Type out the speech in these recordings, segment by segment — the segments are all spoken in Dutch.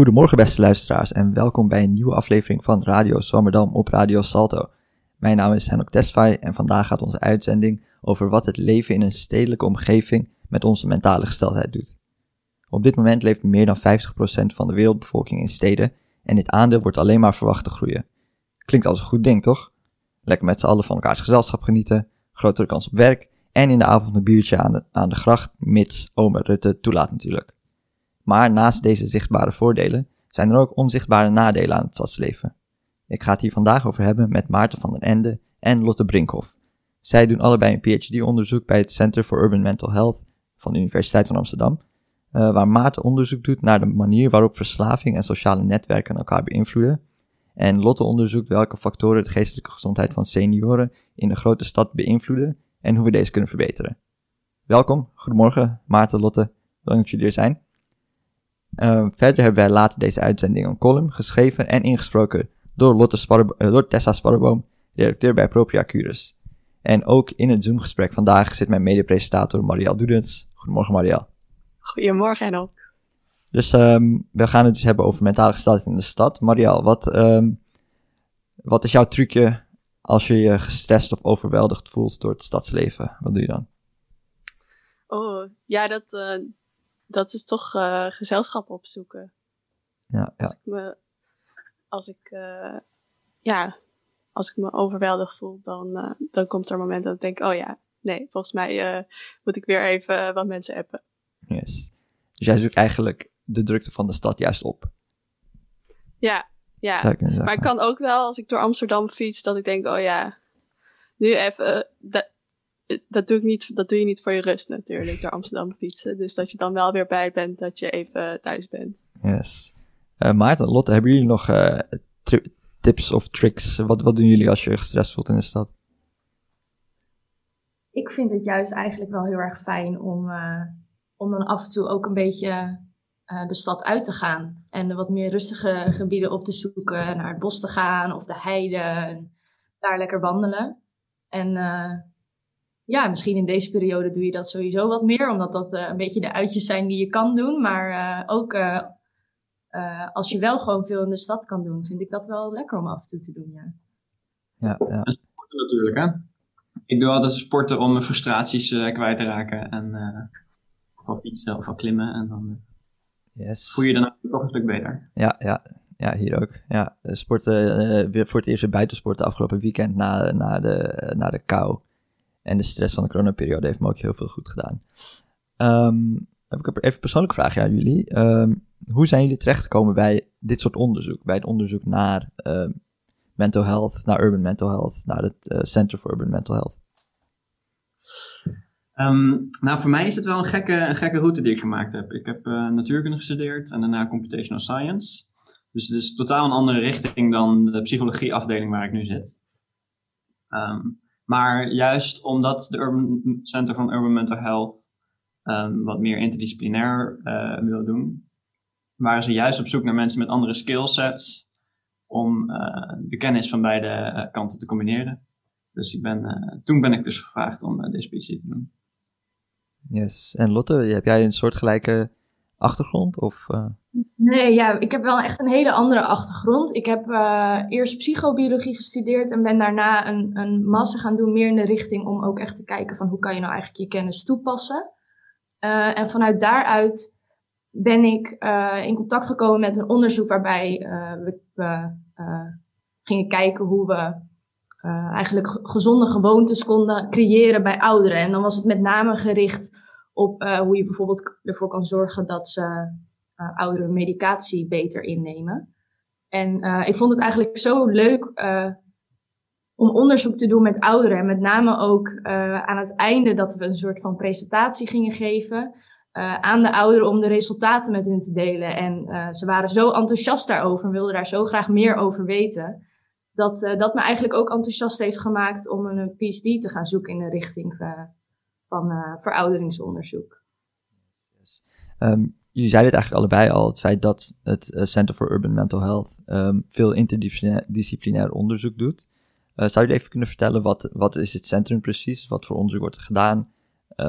Goedemorgen beste luisteraars en welkom bij een nieuwe aflevering van Radio Swammerdam op Radio Salto. Mijn naam is Henok Tesfaye en vandaag gaat onze uitzending over wat het leven in een stedelijke omgeving met onze mentale gesteldheid doet. Op dit moment leeft meer dan 50% van de wereldbevolking in steden en dit aandeel wordt alleen maar verwacht te groeien. Klinkt als een goed ding, toch? Lekker met z'n allen van elkaars gezelschap genieten, grotere kans op werk en in de avond een biertje aan de, aan de gracht, mits ome Rutte toelaat natuurlijk. Maar naast deze zichtbare voordelen zijn er ook onzichtbare nadelen aan het stadsleven. Ik ga het hier vandaag over hebben met Maarten van den Ende en Lotte Brinkhoff. Zij doen allebei een PhD-onderzoek bij het Center for Urban Mental Health van de Universiteit van Amsterdam, uh, waar Maarten onderzoek doet naar de manier waarop verslaving en sociale netwerken elkaar beïnvloeden. En Lotte onderzoekt welke factoren de geestelijke gezondheid van senioren in de grote stad beïnvloeden en hoe we deze kunnen verbeteren. Welkom, goedemorgen Maarten, Lotte, leuk dat jullie er zijn. Uh, verder hebben wij later deze uitzending een column geschreven en ingesproken door, Lotte Sparre, uh, door Tessa Sparreboom, redacteur bij Propria Curus. En ook in het Zoom-gesprek vandaag zit mijn mede-presentator Marielle Doedens. Goedemorgen Marielle. Goedemorgen en ook. Dus um, we gaan het dus hebben over mentale gesteldheid in de stad. Marielle, wat, um, wat is jouw trucje als je je gestrest of overweldigd voelt door het stadsleven? Wat doe je dan? Oh, ja, dat, uh, dat is toch uh, gezelschap opzoeken. Ja, ja. Als ik me, als ik, uh, ja, als ik me overweldigd voel, dan, dan komt er een moment dat ik denk, oh ja, nee, volgens mij moet ik weer even wat mensen appen. Yes. Dus jij zoekt eigenlijk de drukte van de stad juist op. Ja, ja. Maar ik kan ook wel, als ik door Amsterdam fiets, dat ik denk, oh ja, nu even, dat, doe ik niet, dat doe je niet voor je rust natuurlijk, door Amsterdam fietsen. Dus dat je dan wel weer bij bent dat je even thuis bent. Yes. Uh, Maarten, Lotte, hebben jullie nog uh, tips of tricks? Wat, wat doen jullie als je gestrest voelt in de stad? Ik vind het juist eigenlijk wel heel erg fijn om, uh, om dan af en toe ook een beetje uh, de stad uit te gaan. En wat meer rustige gebieden op te zoeken. Naar het bos te gaan of de heide. En daar lekker wandelen. En uh, ja, misschien in deze periode doe je dat sowieso wat meer. Omdat dat uh, een beetje de uitjes zijn die je kan doen. Maar ook als je wel gewoon veel in de stad kan doen, vind ik dat wel lekker om af en toe te doen. Ja, ja, ja. En sporten natuurlijk, hè? Ik doe altijd sporten om mijn frustraties kwijt te raken. En of fietsen of klimmen. En dan yes. voel je je dan toch een stuk beter. Ja, ja, ja hier ook. Ja, sporten, uh, weer voor het eerst weer buitensporten afgelopen weekend na, na, de, na de kou. En de stress van de coronaperiode heeft me ook heel veel goed gedaan. Um, heb ik even een persoonlijke vraag aan jullie. Um, hoe zijn jullie terechtgekomen bij dit soort onderzoek? Bij het onderzoek naar uh, mental health, naar urban mental health, naar het uh, Center for Urban Mental Health? Um, nou, voor mij is het wel een gekke, een gekke route die ik gemaakt heb. Ik heb uh, natuurkunde gestudeerd en daarna computational science. Dus het is totaal een andere richting dan de psychologieafdeling waar ik nu zit. Um, maar juist omdat de Urban Center van Urban Mental Health um, wat meer interdisciplinair uh, wil doen, waren ze juist op zoek naar mensen met andere skillsets om uh, de kennis van beide kanten te combineren. Dus ik ben, toen ben ik dus gevraagd om deze PhD te doen. Yes. En Lotte, heb jij een soortgelijke achtergrond? Of, uh... Nee, ja, ik heb wel echt een hele andere achtergrond. Ik heb uh, eerst psychobiologie gestudeerd en ben daarna een, een master gaan doen, meer in de richting om ook echt te kijken van hoe kan je nou eigenlijk je kennis toepassen. Uh, en vanuit daaruit ben ik in contact gekomen met een onderzoek waarbij we, gingen kijken hoe we eigenlijk gezonde gewoontes konden creëren bij ouderen. En dan was het met name gericht op uh, hoe je bijvoorbeeld ervoor kan zorgen dat ze uh, ouderen medicatie beter innemen. En ik vond het eigenlijk zo leuk om onderzoek te doen met ouderen. En met name ook aan het einde dat we een soort van presentatie gingen geven. aan de ouderen om de resultaten met hen te delen. En ze waren zo enthousiast daarover en wilden daar zo graag meer over weten dat, dat me eigenlijk ook enthousiast heeft gemaakt om een PhD te gaan zoeken in de richting van uh, verouderingsonderzoek. Um, jullie zeiden het eigenlijk allebei al, het feit dat het Center for Urban Mental Health um, veel interdisciplinair onderzoek doet. zou je even kunnen vertellen, wat, wat is het centrum precies? Wat voor onderzoek wordt er gedaan?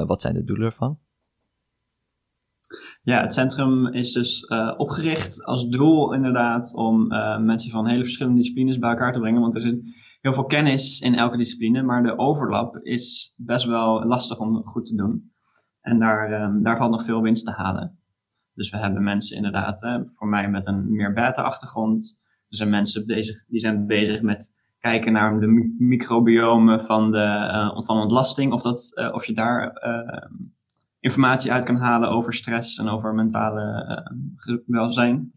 wat zijn de doelen ervan? Ja, het centrum is dus uh, opgericht als doel inderdaad om uh, mensen van hele verschillende disciplines bij elkaar te brengen. Want er zit heel veel kennis in elke discipline, maar de overlap is best wel lastig om goed te doen. En daar, um, daar valt nog veel winst te halen. Dus we hebben mensen inderdaad, hè, voor mij met een meer beta-achtergrond. Er zijn mensen bezig, die zijn bezig met kijken naar de microbiomen van, de, van ontlasting. Of, dat, of je daar uh, informatie uit kan halen over stress en over mentale welzijn.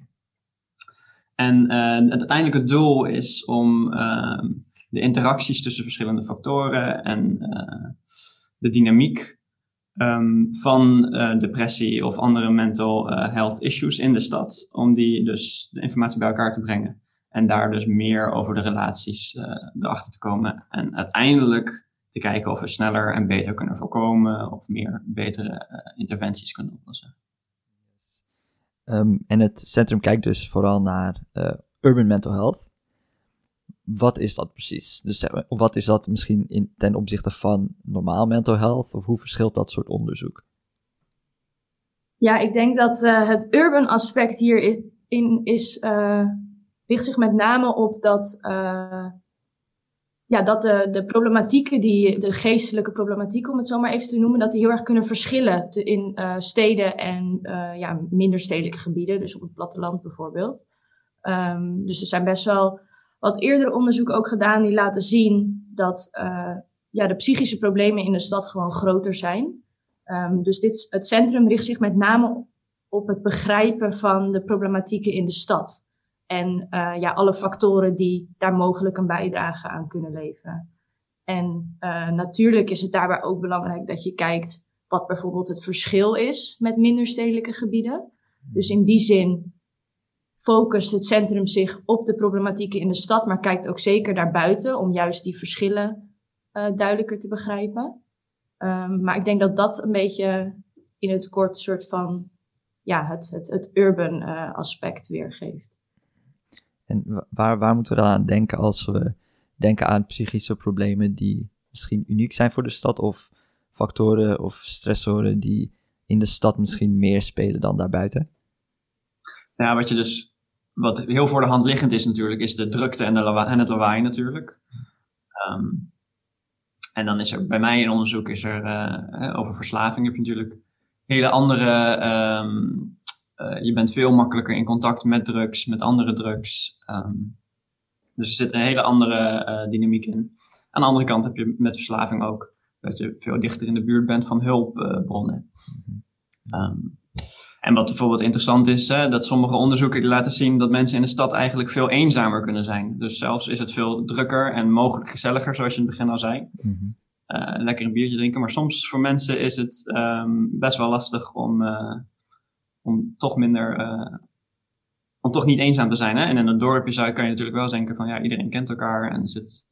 En het uiteindelijke doel is om ehm, de interacties tussen verschillende factoren en de dynamiek um, van uh, depressie of andere mental uh, health issues in de stad. Om die dus de informatie bij elkaar te brengen. En daar dus meer over de relaties uh, erachter te komen. En uiteindelijk te kijken of we sneller en beter kunnen voorkomen. Of meer betere interventies kunnen oplossen. Um, en het centrum kijkt dus vooral naar urban mental health wat is dat precies? Dus wat is dat misschien in, ten opzichte van normaal mental health? Of hoe verschilt dat soort onderzoek? Ja, ik denk dat uh, het urban aspect hierin is, uh, richt zich met name op dat, uh, ja, dat de, de problematieken, die, de geestelijke problematieken om het zo maar even te noemen, dat die heel erg kunnen verschillen in steden en ja, minder stedelijke gebieden, dus op het platteland bijvoorbeeld. Um, dus er zijn best wel wat eerder onderzoek ook gedaan die laten zien dat uh, ja, de psychische problemen in de stad gewoon groter zijn. Um, dus dit, het centrum richt zich met name op het begrijpen van de problematieken in de stad. En uh, ja, alle factoren die daar mogelijk een bijdrage aan kunnen leveren. En uh, natuurlijk is het daarbij ook belangrijk dat je kijkt wat bijvoorbeeld het verschil is met minder stedelijke gebieden. Dus in die zin focust het centrum zich op de problematieken in de stad, maar kijkt ook zeker daarbuiten om juist die verschillen uh, duidelijker te begrijpen. Um, maar ik denk dat dat een beetje in het kort soort van ja, het, het, het urban aspect weergeeft. En waar, waar moeten we dan aan denken als we denken aan psychische problemen die misschien uniek zijn voor de stad of factoren of stressoren die in de stad misschien meer spelen dan daarbuiten? Ja, wat je dus wat heel voor de hand liggend is natuurlijk, is de drukte en, de en het lawaai natuurlijk. Um, en dan is er bij mij in onderzoek is er uh, over verslaving heb je natuurlijk hele andere. Um, uh, je bent veel makkelijker in contact met drugs, met andere drugs. Um, dus er zit een hele andere uh, dynamiek in. Aan de andere kant heb je met verslaving ook dat je veel dichter in de buurt bent van hulpbronnen. Um, en wat bijvoorbeeld interessant is, hè, dat sommige onderzoeken laten zien dat mensen in de stad eigenlijk veel eenzamer kunnen zijn. Dus zelfs is het veel drukker en mogelijk gezelliger, zoals je in het begin al zei. Mm uh, lekker een biertje drinken. Maar soms voor mensen is het um, best wel lastig om, om toch minder, uh, om toch niet eenzaam te zijn. Hè? En in een dorpje zou, kan je natuurlijk wel denken van ja, iedereen kent elkaar en zit,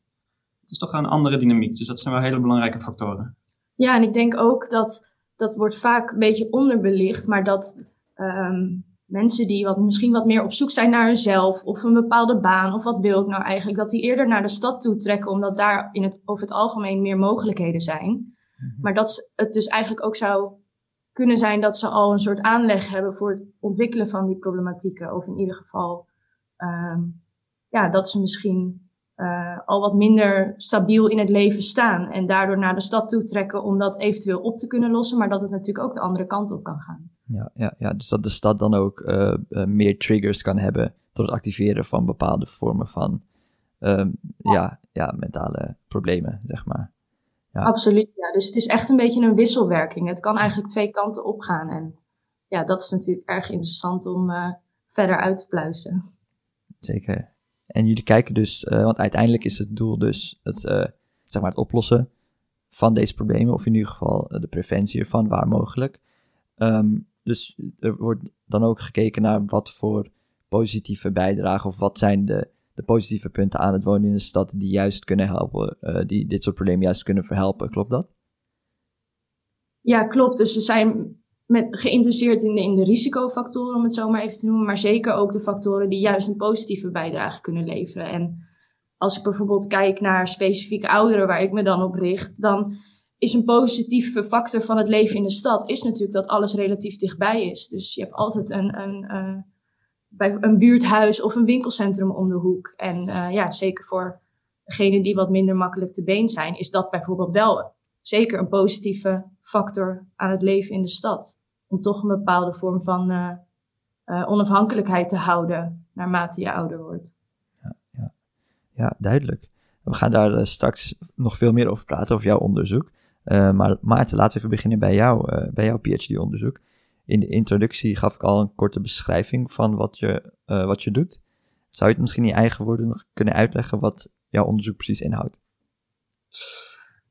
het is toch een andere dynamiek. Dus dat zijn wel hele belangrijke factoren. Ja, en ik denk ook dat dat wordt vaak een beetje onderbelicht, maar dat um, mensen die wat, misschien wat meer op zoek zijn naar hunzelf of een bepaalde baan of wat wil ik nou eigenlijk, dat die eerder naar de stad toe trekken, omdat daar in het, over het algemeen meer mogelijkheden zijn. Mhm. Maar dat het dus eigenlijk ook zou kunnen zijn dat ze al een soort aanleg hebben voor het ontwikkelen van die problematieken. Of in ieder geval, um, ja, dat ze misschien uh, al wat minder stabiel in het leven staan. En daardoor naar de stad toe trekken om dat eventueel op te kunnen lossen. Maar dat het natuurlijk ook de andere kant op kan gaan. Ja, ja, ja dus dat de stad dan ook uh, uh, meer triggers kan hebben tot het activeren van bepaalde vormen van um, ja. Ja, mentale problemen, zeg maar. Ja. Absoluut, ja. Dus het is echt een beetje een wisselwerking. Het kan eigenlijk twee kanten opgaan. En ja, dat is natuurlijk erg interessant om verder uit te pluizen. Zeker. En jullie kijken dus, uh, want uiteindelijk is het doel dus het, uh, zeg maar het oplossen van deze problemen, of in ieder geval de preventie ervan, waar mogelijk. Um, dus er wordt dan ook gekeken naar wat voor positieve bijdragen, of wat zijn de, de positieve punten aan het wonen in de stad die juist kunnen helpen, die dit soort problemen juist kunnen verhelpen. Klopt dat? Ja, klopt. Dus we zijn met, geïnteresseerd in de, in de risicofactoren, om het zo maar even te noemen, maar zeker ook de factoren die juist een positieve bijdrage kunnen leveren. En als ik bijvoorbeeld kijk naar specifieke ouderen waar ik me dan op richt, dan is een positieve factor van het leven in de stad, is natuurlijk dat alles relatief dichtbij is. Dus je hebt altijd een, een, uh, bij een buurthuis of een winkelcentrum om de hoek. En uh, ja, zeker voor degenen die wat minder makkelijk te been zijn, is dat bijvoorbeeld wel zeker een positieve factor aan het leven in de stad. Om toch een bepaalde vorm van uh, onafhankelijkheid te houden naarmate je ouder wordt. Ja, ja. ja duidelijk. We gaan daar straks nog veel meer over praten, over jouw onderzoek. Maar Maarten, laten we even beginnen bij jou, bij jouw PhD-onderzoek. In de introductie gaf ik al een korte beschrijving van wat je, uh, wat je doet. Zou je het misschien in je eigen woorden nog kunnen uitleggen wat jouw onderzoek precies inhoudt?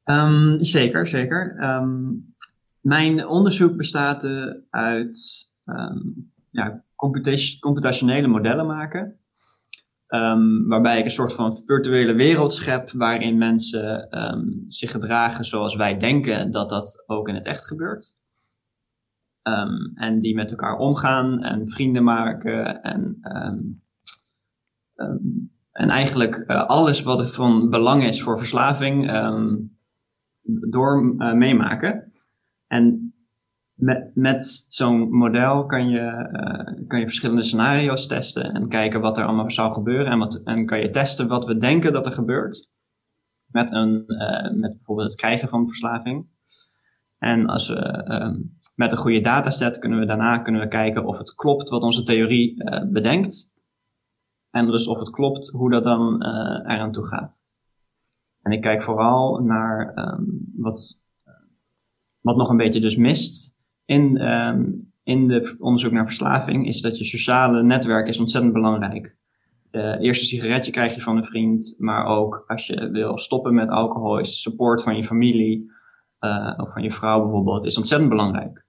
Um, zeker, zeker. Um, mijn onderzoek bestaat uit um, ja, computationele modellen maken. Waarbij ik een soort van virtuele wereld schep waarin mensen zich gedragen zoals wij denken dat dat ook in het echt gebeurt. Um, en die met elkaar omgaan en vrienden maken en, en eigenlijk uh, alles wat van belang is voor verslaving door uh, meemaken. En met, met zo'n model kan je, uh, kan je verschillende scenario's testen en kijken wat er allemaal zou gebeuren. En, wat, en kan je testen wat we denken dat er gebeurt. Met, een, met bijvoorbeeld het krijgen van verslaving. En als we uh, met een goede dataset kunnen we daarna kunnen we kijken of het klopt wat onze theorie uh, bedenkt. En dus of het klopt hoe dat dan eraan toe gaat. En ik kijk vooral naar um, wat, wat nog een beetje dus mist in, um, in de onderzoek naar verslaving is dat je sociale netwerk is ontzettend belangrijk. Uh, eerste sigaretje krijg je van een vriend, maar ook als je wil stoppen met alcohol, is support van je familie uh, van je vrouw bijvoorbeeld, is ontzettend belangrijk.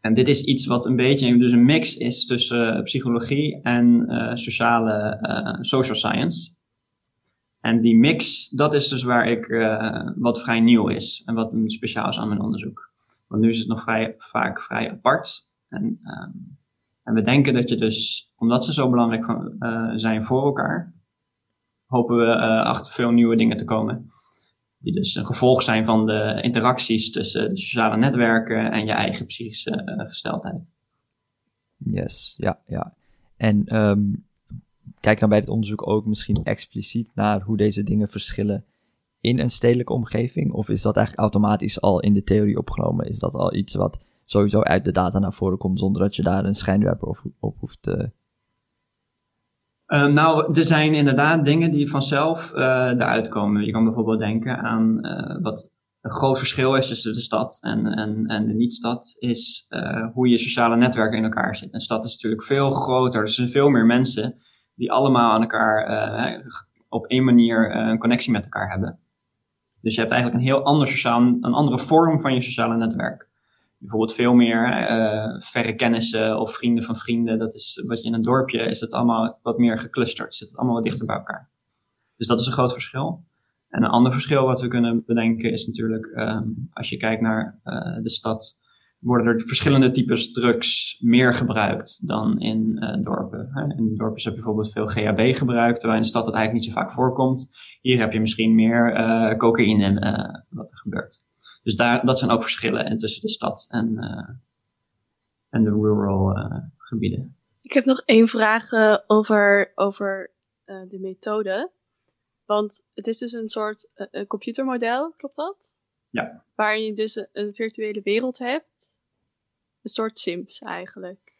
En dit is iets wat een beetje dus een mix is tussen psychologie en uh, sociale social science. En die mix, dat is dus waar ik, wat vrij nieuw is en wat speciaal is aan mijn onderzoek. Want nu is het nog vrij, vaak vrij apart. En, um, en we denken dat je dus, omdat ze zo belangrijk zijn voor elkaar, hopen we achter veel nieuwe dingen te komen. Die dus een gevolg zijn van de interacties tussen de sociale netwerken en je eigen psychische uh, gesteldheid. Yes, ja, ja. En um, kijk dan bij het onderzoek ook misschien expliciet naar hoe deze dingen verschillen in een stedelijke omgeving? Of is dat eigenlijk automatisch al in de theorie opgenomen? Is dat al iets wat sowieso uit de data naar voren komt zonder dat je daar een schijnwerper op, op hoeft te. Uh, nou, er zijn inderdaad dingen die vanzelf uh, eruit komen. Je kan bijvoorbeeld denken aan uh, wat een groot verschil is tussen de stad en, en, en de niet-stad, is hoe je sociale netwerken in elkaar zitten. Een stad is natuurlijk veel groter, er zijn veel meer mensen die allemaal aan elkaar op één manier een connectie met elkaar hebben. Dus je hebt eigenlijk een heel ander sociaal, een andere vorm van je sociale netwerk. Bijvoorbeeld veel meer uh, verre kennissen of vrienden van vrienden. Dat is wat je in een dorpje is het allemaal wat meer geclusterd. Zit het allemaal wat dichter bij elkaar. Dus dat is een groot verschil. En een ander verschil wat we kunnen bedenken is natuurlijk um, als je kijkt naar uh, de stad worden er verschillende types drugs meer gebruikt dan in uh, dorpen. In dorpen heb je bijvoorbeeld veel GHB gebruikt, terwijl in de stad dat eigenlijk niet zo vaak voorkomt. Hier heb je misschien meer cocaïne wat er gebeurt. Dus daar, dat zijn ook verschillen tussen de stad en, en de rural gebieden. Ik heb nog één vraag over, over de methode. Want het is dus een soort computermodel, klopt dat? Ja. Waarin je dus een virtuele wereld hebt een soort Sims eigenlijk.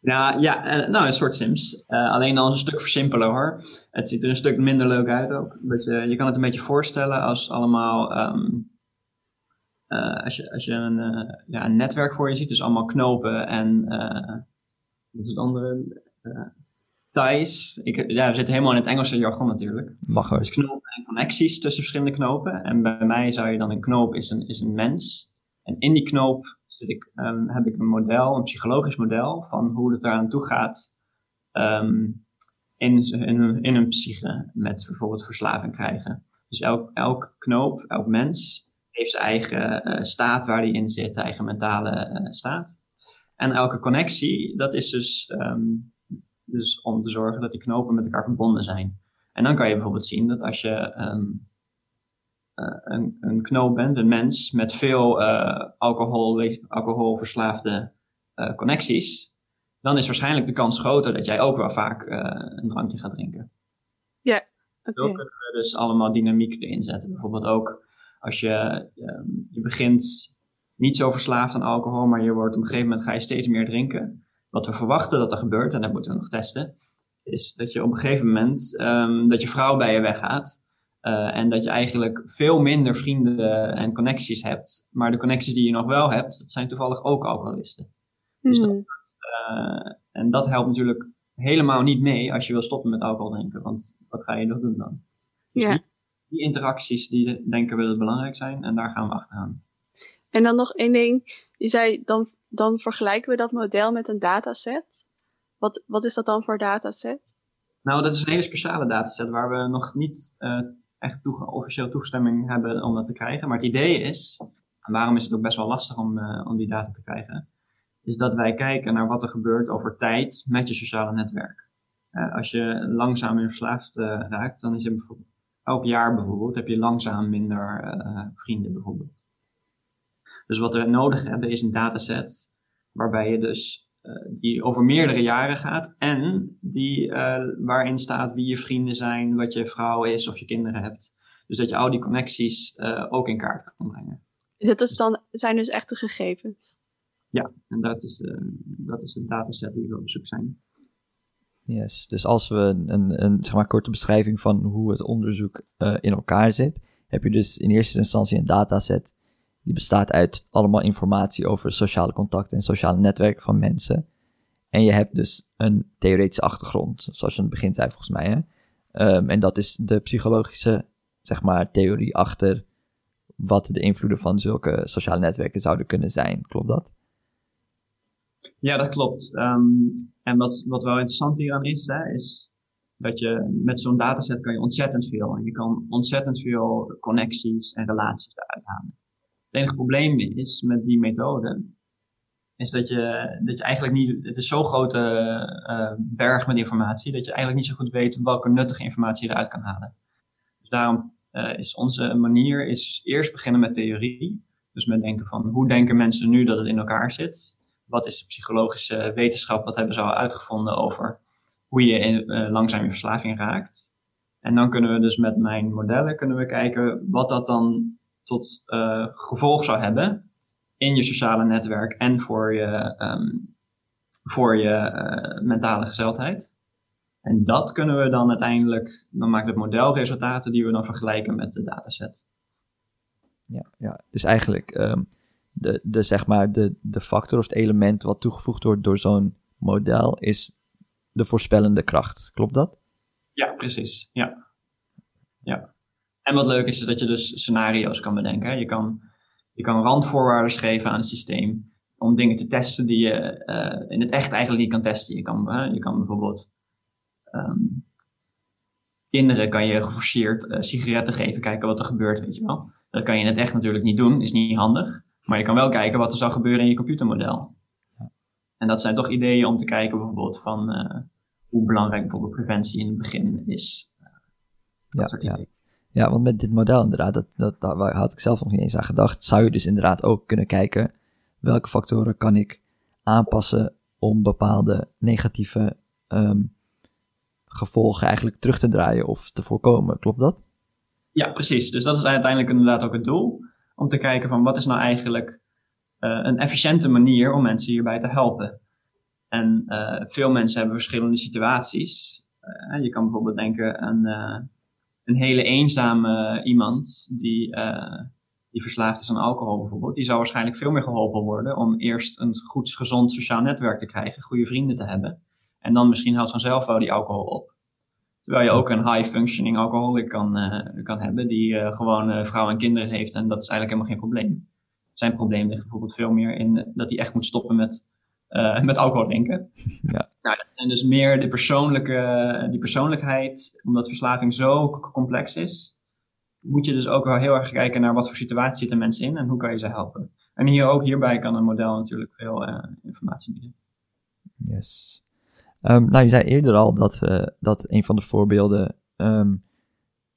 Ja, ja nou, een soort Sims. Uh, alleen al een stuk versimpelen hoor. Het ziet er een stuk minder leuk uit ook. Beetje, je kan het een beetje voorstellen als allemaal. Um, uh, als je, als je een, ja, een netwerk voor je ziet, dus allemaal knopen en. wat is het andere? ties. Ik, ja, we zitten helemaal in het Engelse jargon natuurlijk. Mag. Dus knopen en connecties tussen verschillende knopen. En bij mij zou je dan een knoop is een, is een mens. En in die knoop zit ik, um, heb ik een model, een psychologisch model van hoe het eraan toe gaat um, in, in, in een psyche met bijvoorbeeld verslaving krijgen. Dus elk, elk knoop, elk mens heeft zijn eigen uh, staat waar hij in zit, eigen mentale uh, staat. En elke connectie, dat is dus, um, dus om te zorgen dat die knopen met elkaar verbonden zijn. En dan kan je bijvoorbeeld zien dat als je een, een knoop bent, een mens met veel alcohol, alcoholverslaafde connecties, dan is waarschijnlijk de kans groter dat jij ook wel vaak een drankje gaat drinken. Ja, oké. Zo kunnen we dus allemaal dynamiek erin zetten. Bijvoorbeeld ook als je, ehm, je begint niet zo verslaafd aan alcohol, maar je wordt op een gegeven moment ga je steeds meer drinken. Wat we verwachten dat er gebeurt, en dat moeten we nog testen, is dat je op een gegeven moment um, dat je vrouw bij je weggaat. Uh, en dat je eigenlijk veel minder vrienden en connecties hebt. Maar de connecties die je nog wel hebt, dat zijn toevallig ook alcoholisten. Dus dat, uh, en dat helpt natuurlijk helemaal niet mee als je wil stoppen met alcohol drinken. Want wat ga je nog doen dan? Dus ja. die, die, interacties, die denken we dat belangrijk zijn. En daar gaan we achteraan. En dan nog één ding. Je zei, dan, dan vergelijken we dat model met een dataset. Wat, wat is dat dan voor dataset? Nou, dat is een hele speciale dataset waar we nog niet uh, echt toege officieel toestemming hebben om dat te krijgen. Maar het idee is, en waarom is het ook best wel lastig om, uh, om die data te krijgen, is dat wij kijken naar wat er gebeurt over tijd met je sociale netwerk. Uh, als je langzaam in verslaafd raakt, dan is je bijvoorbeeld elk jaar bijvoorbeeld heb je langzaam minder vrienden bijvoorbeeld. Dus wat we nodig hebben is een dataset waarbij je dus uh, die over meerdere jaren gaat en die uh, waarin staat wie je vrienden zijn, wat je vrouw is of je kinderen hebt. Dus dat je al die connecties ook in kaart kan brengen. Dat is dan, zijn dus echte gegevens? Ja, en dat is de, dat is de dataset die we op zoek zijn. Yes, dus als we een, een zeg maar, korte beschrijving van hoe het onderzoek in elkaar zit, heb je dus in eerste instantie een dataset die bestaat uit allemaal informatie over sociale contacten en sociale netwerken van mensen. En je hebt dus een theoretische achtergrond, zoals je aan het begin zei volgens mij. Hè? Um, en dat is de psychologische, zeg maar, theorie achter wat de invloeden van zulke sociale netwerken zouden kunnen zijn. Klopt dat? Ja, dat klopt. Um, en wat, wat wel interessant hieraan is, is dat je met zo'n dataset kan je ontzettend veel. En je kan ontzettend veel connecties en relaties eruit halen. Het enige probleem is met die methode, is dat je, dat je eigenlijk niet, het is zo'n grote uh, berg met informatie, dat je eigenlijk niet zo goed weet welke nuttige informatie je eruit kan halen. Dus daarom uh, is onze manier is eerst beginnen met theorie. Dus met denken van hoe denken mensen nu dat het in elkaar zit? Wat is de psychologische wetenschap? Wat hebben ze al uitgevonden over hoe je in, uh, langzaam in verslaving raakt? En dan kunnen we dus met mijn modellen kunnen we kijken wat dat dan tot uh, gevolg zou hebben in je sociale netwerk en voor je, um, voor je uh, mentale gezondheid. En dat kunnen we dan uiteindelijk, dan maakt het model resultaten die we dan vergelijken met de dataset. Ja, ja. dus eigenlijk um, de, de, zeg maar de, de factor of het element wat toegevoegd wordt door zo'n model is de voorspellende kracht. Klopt dat? Ja, precies. Ja. Ja. En wat leuk is, is dat je dus scenario's kan bedenken. Je kan, je kan randvoorwaarden geven aan het systeem om dingen te testen die je uh, in het echt eigenlijk niet kan testen. Je kan, je kan bijvoorbeeld um, kinderen kan je geforceerd uh, sigaretten geven, kijken wat er gebeurt, weet je wel. Dat kan je in het echt natuurlijk niet doen, is niet handig. Maar je kan wel kijken wat er zou gebeuren in je computermodel. En dat zijn toch ideeën om te kijken bijvoorbeeld van hoe belangrijk bijvoorbeeld preventie in het begin is. dat ja, soort ideeën. Ja. Ja, want met dit model inderdaad, dat, dat, daar had ik zelf nog niet eens aan gedacht, zou je dus inderdaad ook kunnen kijken welke factoren kan ik aanpassen om bepaalde negatieve um, gevolgen eigenlijk terug te draaien of te voorkomen. Klopt dat? Ja, precies. Dus dat is uiteindelijk inderdaad ook het doel. Om te kijken van wat is nou eigenlijk uh, een efficiënte manier om mensen hierbij te helpen. En uh, veel mensen hebben verschillende situaties. Uh, je kan bijvoorbeeld denken aan een hele eenzame iemand die, die verslaafd is aan alcohol bijvoorbeeld, die zou waarschijnlijk veel meer geholpen worden om eerst een goed, gezond sociaal netwerk te krijgen, goede vrienden te hebben. En dan misschien haalt vanzelf wel die alcohol op. Terwijl je ook een high-functioning alcoholic kan, uh, kan hebben, die uh, gewoon uh, vrouw en kinderen heeft. En dat is eigenlijk helemaal geen probleem. Zijn probleem ligt bijvoorbeeld veel meer in dat hij echt moet stoppen met met alcohol drinken. Ja. Nou, en dus meer de persoonlijke, die persoonlijkheid, omdat verslaving zo complex is, moet je dus ook wel heel erg kijken naar wat voor situatie zitten mensen in en hoe kan je ze helpen. En hier ook hierbij kan een model natuurlijk veel informatie bieden. Yes. Um, nou, je zei eerder al dat, uh, dat een van de voorbeelden um,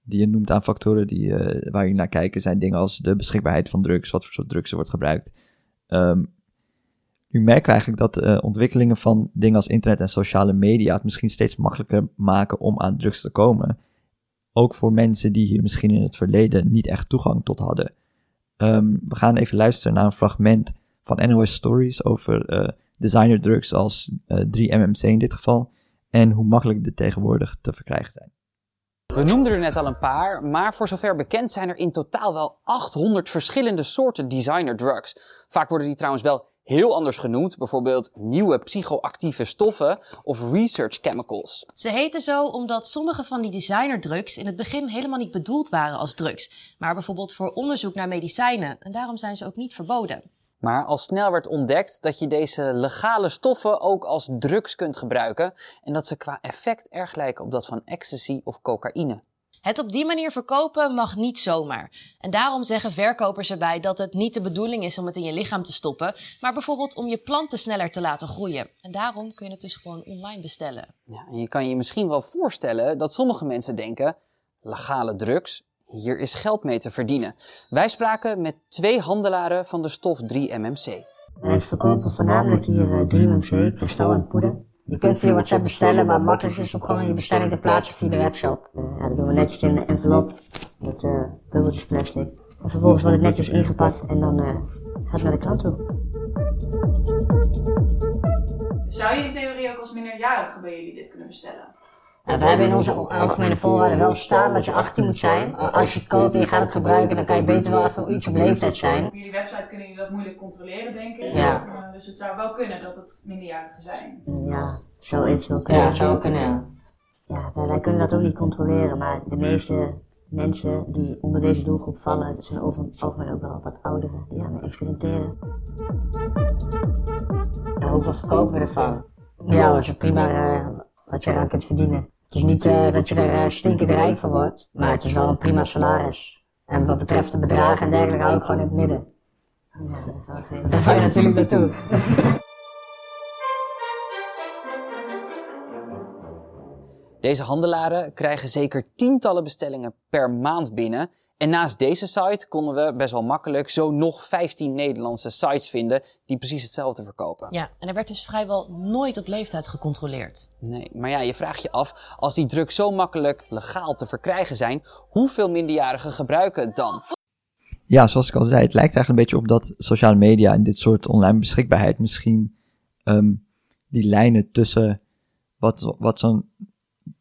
die je noemt aan factoren die, waar je naar kijken zijn dingen als de beschikbaarheid van drugs, wat voor soort drugs er wordt gebruikt. Um, nu merken we eigenlijk dat uh, ontwikkelingen van dingen als internet en sociale media het misschien steeds makkelijker maken om aan drugs te komen. Ook voor mensen die hier misschien in het verleden niet echt toegang tot hadden. We gaan even luisteren naar een fragment van NOS Stories over uh, designer drugs als uh, 3-MMC in dit geval. En hoe makkelijk dit tegenwoordig te verkrijgen zijn. We noemden er net al een paar, maar voor zover bekend zijn er in totaal wel 800 verschillende soorten designer drugs. Vaak worden die trouwens wel heel anders genoemd, bijvoorbeeld nieuwe psychoactieve stoffen of research chemicals. Ze heten zo omdat sommige van die designerdrugs in het begin helemaal niet bedoeld waren als drugs, maar bijvoorbeeld voor onderzoek naar medicijnen en daarom zijn ze ook niet verboden. Maar al snel werd ontdekt dat je deze legale stoffen ook als drugs kunt gebruiken en dat ze qua effect erg lijken op dat van ecstasy of cocaïne. Het op die manier verkopen mag niet zomaar. En daarom zeggen verkopers erbij dat het niet de bedoeling is om het in je lichaam te stoppen, maar bijvoorbeeld om je planten sneller te laten groeien. En daarom kun je het dus gewoon online bestellen. Ja, en je kan je misschien wel voorstellen dat sommige mensen denken: legale drugs, hier is geld mee te verdienen. Wij spraken met twee handelaren van de stof 3-MMC. Wij verkopen voornamelijk hier 3-MMC, eh, kristal en poeder. Je kunt via WhatsApp bestellen, maar het makkelijkste is om gewoon je bestelling te plaatsen via de webshop. Uh, ja, dat doen we netjes in een envelop met uh, bubbeltjes plastic. En vervolgens wordt het netjes ingepakt en dan uh, gaat het naar de klant toe. Zou je in theorie ook als minderjarige bij jullie dit kunnen bestellen? We hebben in onze algemene voorwaarden wel staan dat je 18 moet zijn. Als je het koopt en je gaat het gebruiken, dan kan je beter wel even iets op leeftijd zijn. Op jullie website kunnen jullie dat moeilijk controleren, denk ik. Ja. Uh, dus het zou wel kunnen dat het minderjarigen zijn. Ja, zou eventueel kunnen. Ja, het zou kunnen, ja. Ja, wij kunnen dat ook niet controleren, maar de meeste mensen die onder deze doelgroep vallen, dat zijn over het algemeen ook wel wat ouderen die aan experimenteren. Ja, hoeveel verkopen we ervan? Ja, dat is prima uh, wat je eraan kunt verdienen. Het is niet uh, dat je er uh, stinkend rijk van wordt, maar het is wel een prima salaris. En wat betreft de bedragen en dergelijke hou ik gewoon in het midden. Ja, daar ga je natuurlijk naartoe. Deze handelaren krijgen zeker tientallen bestellingen per maand binnen. En naast deze site konden we best wel makkelijk zo nog 15 Nederlandse sites vinden die precies hetzelfde verkopen. Ja, en er werd dus vrijwel nooit op leeftijd gecontroleerd. Nee, maar ja, je vraagt je af, als die drugs zo makkelijk legaal te verkrijgen zijn, hoeveel minderjarigen gebruiken het dan? Ja, zoals ik al zei, het lijkt eigenlijk een beetje op dat sociale media en dit soort online beschikbaarheid misschien um, die lijnen tussen wat, wat zo'n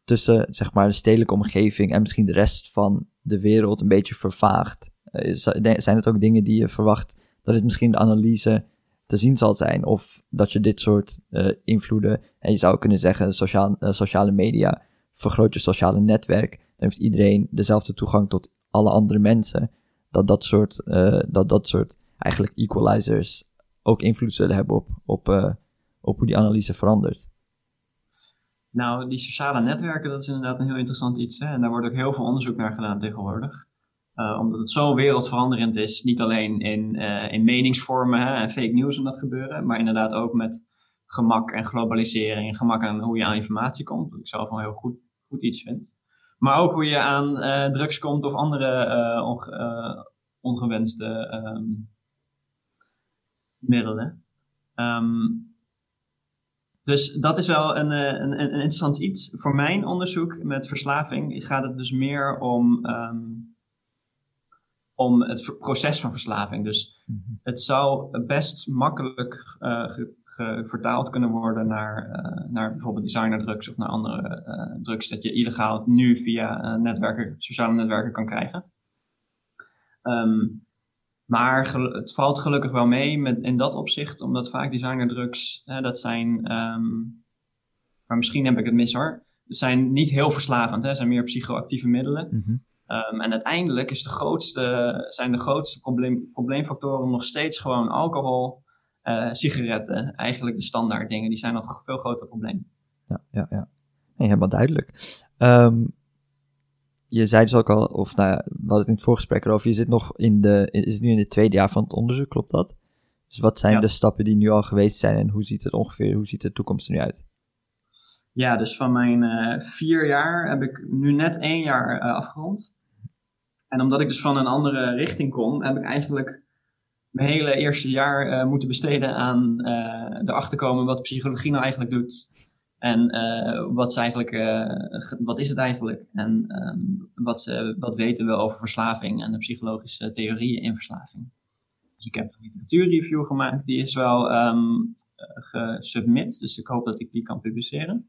tussen zeg maar de stedelijke omgeving en misschien de rest van de wereld een beetje vervaagt. Uh, zijn het ook dingen die je verwacht dat het misschien de analyse te zien zal zijn? Of dat je dit soort uh, invloeden, en je zou kunnen zeggen, sociaal, uh, sociale media vergroot je sociale netwerk. Dan heeft iedereen dezelfde toegang tot alle andere mensen. Dat dat soort, dat, dat soort eigenlijk equalizers ook invloed zullen hebben op, op, op hoe die analyse verandert. Nou, die sociale netwerken, dat is inderdaad een heel interessant iets. Hè? En daar wordt ook heel veel onderzoek naar gedaan tegenwoordig. Uh, omdat het zo wereldveranderend is, niet alleen in, uh, in meningsvormen hè, en fake news om dat gebeuren, maar inderdaad ook met gemak en globalisering en gemak aan hoe je aan informatie komt, wat ik zelf wel heel goed, goed iets vind. Maar ook hoe je aan uh, drugs komt of andere onge ongewenste um, middelen. Um, dus dat is wel een, een, een, interessant iets. Voor mijn onderzoek met verslaving gaat het dus meer om, um, om het proces van verslaving. Dus mm -hmm. het zou best makkelijk uh, ge, ge, vertaald kunnen worden naar, uh, naar bijvoorbeeld designerdrugs of naar andere uh, drugs dat je illegaal nu via netwerken, sociale netwerken kan krijgen. Um, maar het valt gelukkig wel mee met, in dat opzicht, omdat vaak designerdrugs, hè, dat zijn, um, maar misschien heb ik het mis hoor, zijn niet heel verslavend, hè, zijn meer psychoactieve middelen. Mm -hmm. um, en uiteindelijk is de grootste, zijn de grootste probleem, probleemfactoren nog steeds gewoon alcohol, uh, sigaretten, eigenlijk de standaard dingen, die zijn nog veel groter probleem. Ja, ja, ja. Nee, helemaal duidelijk. Um, je zei dus ook al, of nou ja, we hadden het in het voorgesprek erover, je zit nog in de, is nu in het tweede jaar van het onderzoek, klopt dat? Dus wat zijn ja. de stappen die nu al geweest zijn en hoe ziet het ongeveer, hoe ziet de toekomst er nu uit? Ja, dus van mijn uh, vier jaar heb ik nu net één jaar uh, afgerond. En omdat ik dus van een andere richting kom, heb ik eigenlijk mijn hele eerste jaar uh, moeten besteden aan erachter komen wat psychologie nou eigenlijk doet. En uh, wat, is eigenlijk, wat is het eigenlijk? En um, wat, wat weten we over verslaving en de psychologische theorieën in verslaving? Dus ik heb een literatuurreview gemaakt, die is wel um, gesubmit, dus ik hoop dat ik die kan publiceren.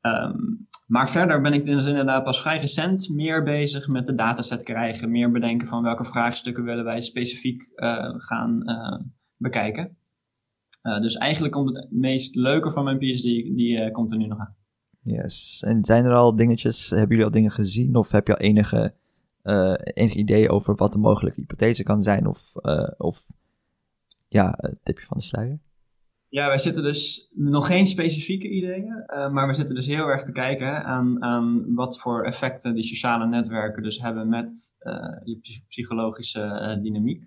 Um, maar verder ben ik dus inderdaad pas vrij recent meer bezig met de dataset krijgen, meer bedenken van welke vraagstukken willen wij specifiek uh, gaan bekijken. Uh, dus eigenlijk komt het meest leuke van mijn PhD, die komt er nu nog aan. Yes, en zijn er al dingetjes, hebben jullie al dingen gezien of heb je al enige, enige idee over wat de mogelijke hypothese kan zijn of, of ja, het tipje van de sluier? Ja, wij zitten dus nog geen specifieke ideeën, uh, maar we zitten dus heel erg te kijken aan, aan wat voor effecten die sociale netwerken dus hebben met uh, je psychologische uh, dynamiek.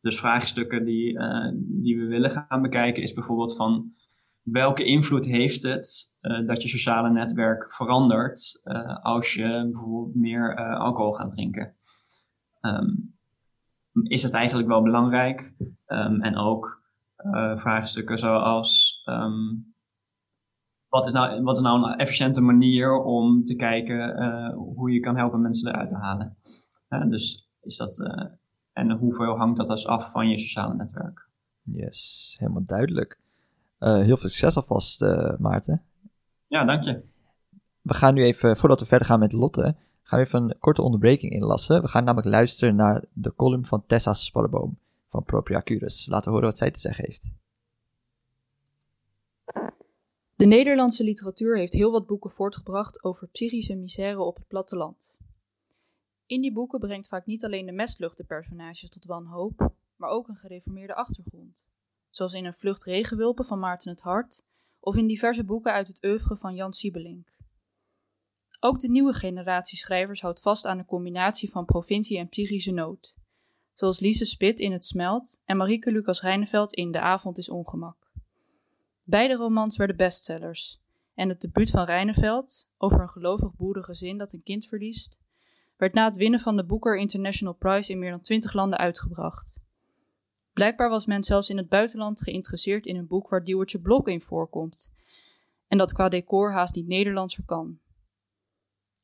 Dus vraagstukken die, die we willen gaan bekijken is bijvoorbeeld van welke invloed heeft het dat je sociale netwerk verandert als je bijvoorbeeld meer alcohol gaat drinken. Um, is het eigenlijk wel belangrijk? Um, en ook vraagstukken zoals um, wat, is nou, wat is nou een efficiënte manier om te kijken hoe je kan helpen mensen eruit te halen. Dus is dat, en hoeveel hangt dat dus af van je sociale netwerk? Yes, helemaal duidelijk. heel veel succes alvast, Maarten. Ja, dank je. We gaan nu even, voordat we verder gaan met Lotte, gaan we even een korte onderbreking inlassen. We gaan namelijk luisteren naar de column van Tessa Sparreboom van Propria Curus. Laten we horen wat zij te zeggen heeft. De Nederlandse literatuur heeft heel wat boeken voortgebracht over psychische misère op het platteland. In die boeken brengt vaak niet alleen de mestlucht de personages tot wanhoop, maar ook een gereformeerde achtergrond. Zoals in een vlucht regenwulpen van Maarten het Hart of in diverse boeken uit het oeuvre van Jan Siebelink. Ook de nieuwe generatie schrijvers houdt vast aan de combinatie van provincie en psychische nood zoals Lise Spit in Het Smelt en Marieke Lucas Reineveld in De Avond is Ongemak. Beide romans werden bestsellers en het debuut van Reineveld, over een gelovig boerengezin dat een kind verliest, werd na het winnen van de Booker International Prize in meer dan twintig landen uitgebracht. Blijkbaar was men zelfs in het buitenland geïnteresseerd in een boek waar Diewertje Blok in voorkomt, en dat qua decor haast niet Nederlandser kan.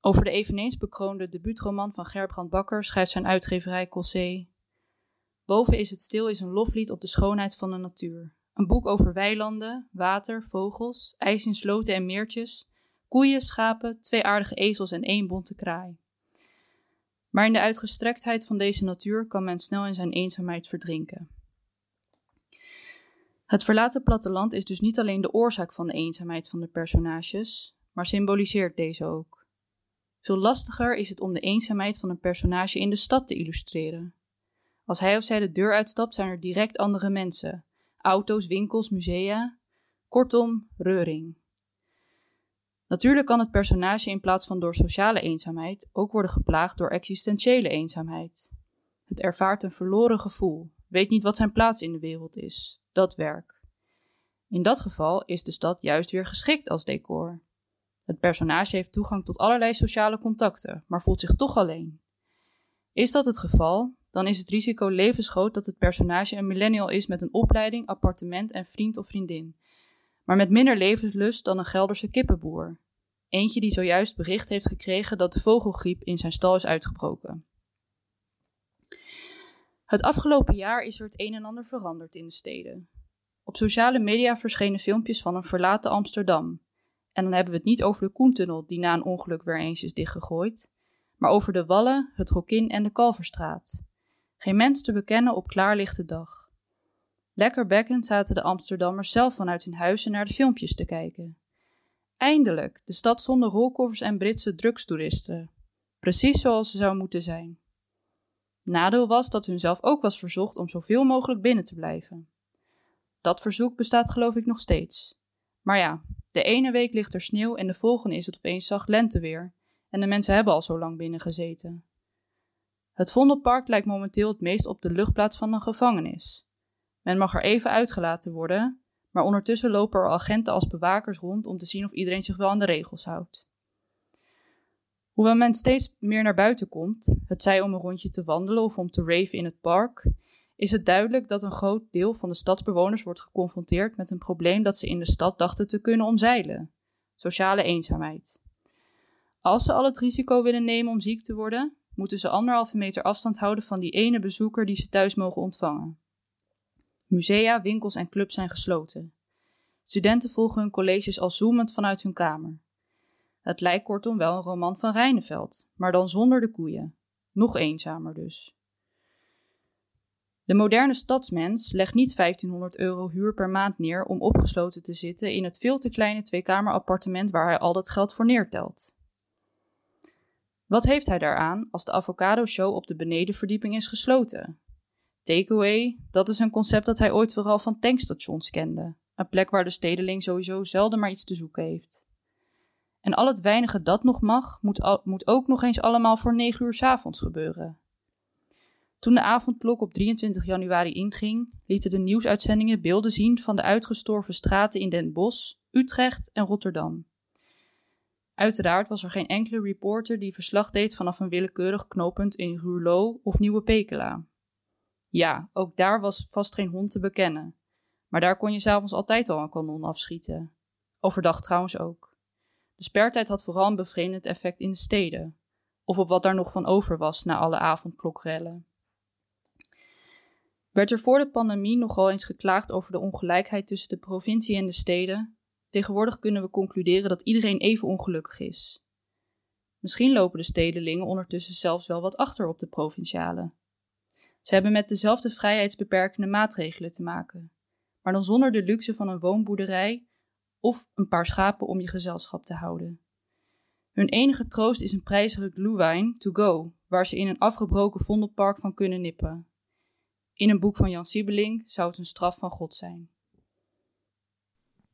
Over de eveneens bekroonde debuutroman van Gerbrand Bakker schrijft zijn uitgeverij Cossé Boven is het stil is een loflied op de schoonheid van de natuur. Een boek over weilanden, water, vogels, ijs in sloten en meertjes, koeien, schapen, twee aardige ezels en één bonte kraai. Maar in de uitgestrektheid van deze natuur kan men snel in zijn eenzaamheid verdrinken. Het verlaten platteland is dus niet alleen de oorzaak van de eenzaamheid van de personages, maar symboliseert deze ook. Veel lastiger is het om de eenzaamheid van een personage in de stad te illustreren. Als hij of zij de deur uitstapt, zijn er direct andere mensen. Auto's, winkels, musea. Kortom, reuring. Natuurlijk kan het personage in plaats van door sociale eenzaamheid ook worden geplaagd door existentiële eenzaamheid. Het ervaart een verloren gevoel, weet niet wat zijn plaats in de wereld is, dat werk. In dat geval is de stad juist weer geschikt als decor. Het personage heeft toegang tot allerlei sociale contacten, maar voelt zich toch alleen. Is dat het geval, dan is het risico levensgroot dat het personage een millennial is met een opleiding, appartement en vriend of vriendin. Maar met minder levenslust dan een Gelderse kippenboer. Eentje die zojuist bericht heeft gekregen dat de vogelgriep in zijn stal is uitgebroken. Het afgelopen jaar is er het een en ander veranderd in de steden. Op sociale media verschenen filmpjes van een verlaten Amsterdam. En dan hebben we het niet over de Koentunnel, die na een ongeluk weer eens is dichtgegooid, maar over de Wallen, het Rokin en de Kalverstraat. Geen mens te bekennen op klaarlichte dag. Lekker bekkend zaten de Amsterdammers zelf vanuit hun huizen naar de filmpjes te kijken. Eindelijk, de stad zonder rolkoffers en Britse drugstoeristen. Precies zoals ze zou moeten zijn. Nadeel was dat hun zelf ook was verzocht om zoveel mogelijk binnen te blijven. Dat verzoek bestaat geloof ik nog steeds. Maar ja, de ene week ligt er sneeuw en de volgende is het opeens zacht lenteweer. En de mensen hebben al zo lang binnen gezeten. Het Vondelpark lijkt momenteel het meest op de luchtplaats van een gevangenis. Men mag er even uitgelaten worden, maar ondertussen lopen er agenten als bewakers rond om te zien of iedereen zich wel aan de regels houdt. Hoewel men steeds meer naar buiten komt, het zij om een rondje te wandelen of om te raven in het park, is het duidelijk dat een groot deel van de stadsbewoners wordt geconfronteerd met een probleem dat ze in de stad dachten te kunnen omzeilen: sociale eenzaamheid. Als ze al het risico willen nemen om ziek te worden, moeten ze anderhalve meter afstand houden van die ene bezoeker die ze thuis mogen ontvangen. Musea, winkels en clubs zijn gesloten. Studenten volgen hun colleges al zoemend vanuit hun kamer. Het lijkt kortom wel een roman van Rijneveld, maar dan zonder de koeien. Nog eenzamer dus. De moderne stadsmens legt niet 1500 euro huur per maand neer om opgesloten te zitten in het veel te kleine tweekamerappartement waar hij al dat geld voor neertelt. Wat heeft hij daaraan als de avocado show op de benedenverdieping is gesloten? Takeaway, dat is een concept dat hij ooit vooral van tankstations kende. Een plek waar de stedeling sowieso zelden maar iets te zoeken heeft. En al het weinige dat nog mag, moet, moet ook nog eens allemaal voor 9 uur s avonds gebeuren. Toen de avondklok op 23 januari inging, lieten de nieuwsuitzendingen beelden zien van de uitgestorven straten in Den Bosch, Utrecht en Rotterdam. Uiteraard was er geen enkele reporter die verslag deed vanaf een willekeurig knooppunt in Ruurlo of Nieuwe Pekela. Ja, ook daar was vast geen hond te bekennen. Maar daar kon je s'avonds altijd al een kanon afschieten. Overdag trouwens ook. De spertijd had vooral een bevreemdend effect in de steden. Of op wat daar nog van over was na alle avondklokrellen. Werd er voor de pandemie nogal eens geklaagd over de ongelijkheid tussen de provincie en de steden? Tegenwoordig kunnen we concluderen dat iedereen even ongelukkig is. Misschien lopen de stedelingen ondertussen zelfs wel wat achter op de provinciale. Ze hebben met dezelfde vrijheidsbeperkende maatregelen te maken, maar dan zonder de luxe van een woonboerderij of een paar schapen om je gezelschap te houden. Hun enige troost is een prijzige glühwein to go, waar ze in een afgebroken vondelpark van kunnen nippen. In een boek van Jan Siebeling zou het een straf van God zijn.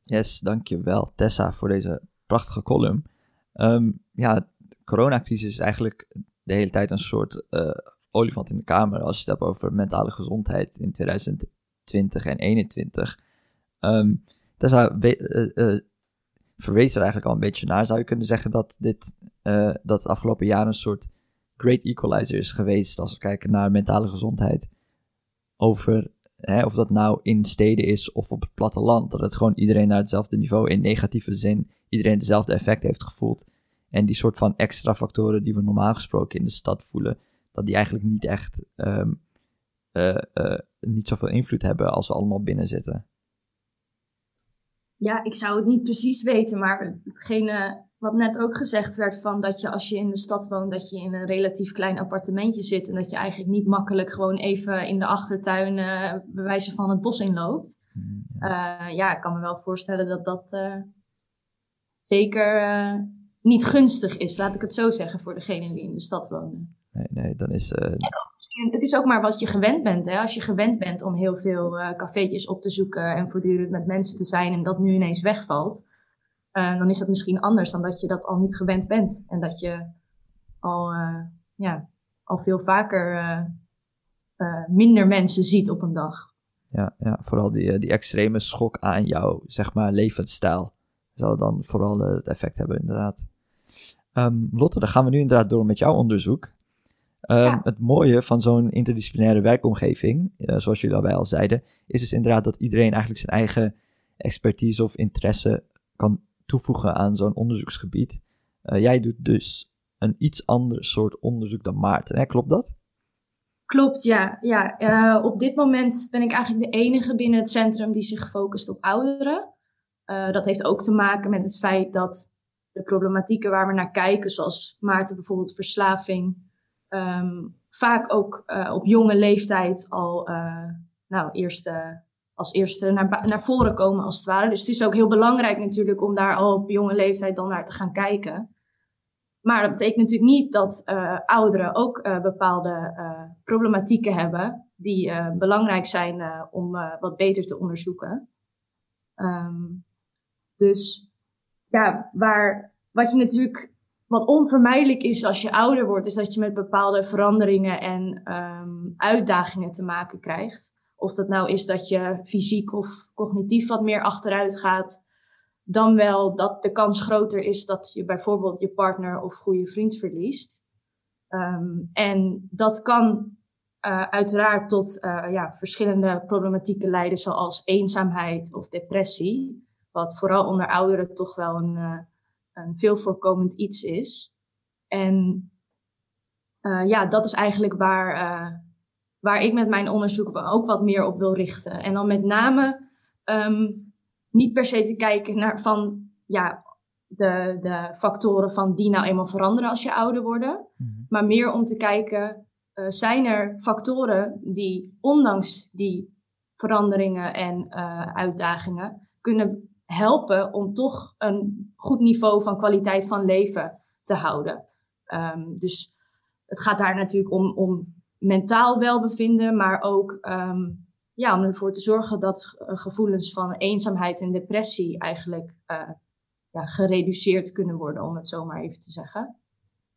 Yes, dankjewel Tessa voor deze prachtige column. Um, ja, de coronacrisis is eigenlijk de hele tijd een soort uh, olifant in de kamer als je het hebt over mentale gezondheid in 2020 en 2021. Um, Tessa uh, uh, verwees er eigenlijk al een beetje naar. Zou je kunnen zeggen dat dit uh, dat het afgelopen jaar een soort great equalizer is geweest als we kijken naar mentale gezondheid over hè, of dat nou in steden is of op het platteland, dat het gewoon iedereen naar hetzelfde niveau in negatieve zin, iedereen dezelfde effect heeft gevoeld. En die soort van extra factoren die we normaal gesproken in de stad voelen, dat die eigenlijk niet echt um, uh, uh, niet zoveel invloed hebben als we allemaal binnen zitten. Ja, ik zou het niet precies weten, maar hetgene wat net ook gezegd werd van dat je als je in de stad woont, dat je in een relatief klein appartementje zit en dat je eigenlijk niet makkelijk gewoon even in de achtertuin uh, bij wijze van het bos inloopt. Mm, ja. Uh, ja, ik kan me wel voorstellen dat dat uh, zeker niet gunstig is, laat ik het zo zeggen, voor degenen die in de stad wonen. Nee, nee, dan is... het is ook maar wat je gewend bent. Hè? Als je gewend bent om heel veel cafeetjes op te zoeken en voortdurend met mensen te zijn en dat nu ineens wegvalt, uh, dan is dat misschien anders dan dat je dat al niet gewend bent. En dat je al, uh, ja, al veel vaker uh, minder mensen ziet op een dag. Ja, ja vooral die, die extreme schok aan jouw zeg maar, levensstijl zal dan vooral het effect hebben, inderdaad. Um, Lotte, dan gaan we nu inderdaad door met jouw onderzoek. Um, ja. Het mooie van zo'n interdisciplinaire werkomgeving, zoals jullie daarbij al zeiden, is dus inderdaad dat iedereen eigenlijk zijn eigen expertise of interesse kan toevoegen aan zo'n onderzoeksgebied. Uh, jij doet dus een iets ander soort onderzoek dan Maarten, hè? klopt dat? Klopt, ja. ja. Uh, op dit moment ben ik eigenlijk de enige binnen het centrum die zich focust op ouderen. Uh, dat heeft ook te maken met het feit dat de problematieken waar we naar kijken, zoals Maarten bijvoorbeeld verslaving, um, vaak ook op jonge leeftijd al nou, eerst als eerste naar, naar voren komen, als het ware. Dus het is ook heel belangrijk natuurlijk om daar al op jonge leeftijd dan naar te gaan kijken. Maar dat betekent natuurlijk niet dat uh, ouderen ook uh, bepaalde uh, problematieken hebben die belangrijk zijn om wat beter te onderzoeken. Um, dus ja, waar, wat je natuurlijk, wat onvermijdelijk is als je ouder wordt, is dat je met bepaalde veranderingen en um, uitdagingen te maken krijgt. Of dat nou is dat je fysiek of cognitief wat meer achteruit gaat. dan wel dat de kans groter is dat je bijvoorbeeld je partner of goede vriend verliest. Ehm, en dat kan uh, uiteraard tot uh, ja, verschillende problematieken leiden, zoals eenzaamheid of depressie. Wat vooral onder ouderen toch wel een, uh, een veel voorkomend iets is. En ja, dat is eigenlijk waar, waar ik met mijn onderzoek ook wat meer op wil richten. En dan met name um, niet per se te kijken naar van ja, de, de factoren van die nou eenmaal veranderen als je ouder wordt. Mhm. Maar meer om te kijken, uh, zijn er factoren die ondanks die veranderingen en uitdagingen kunnen helpen om toch een goed niveau van kwaliteit van leven te houden. Um, dus het gaat daar natuurlijk om, om mentaal welbevinden, maar ook um, ja, om ervoor te zorgen dat gevoelens van eenzaamheid en depressie eigenlijk uh, ja, gereduceerd kunnen worden, om het zo maar even te zeggen.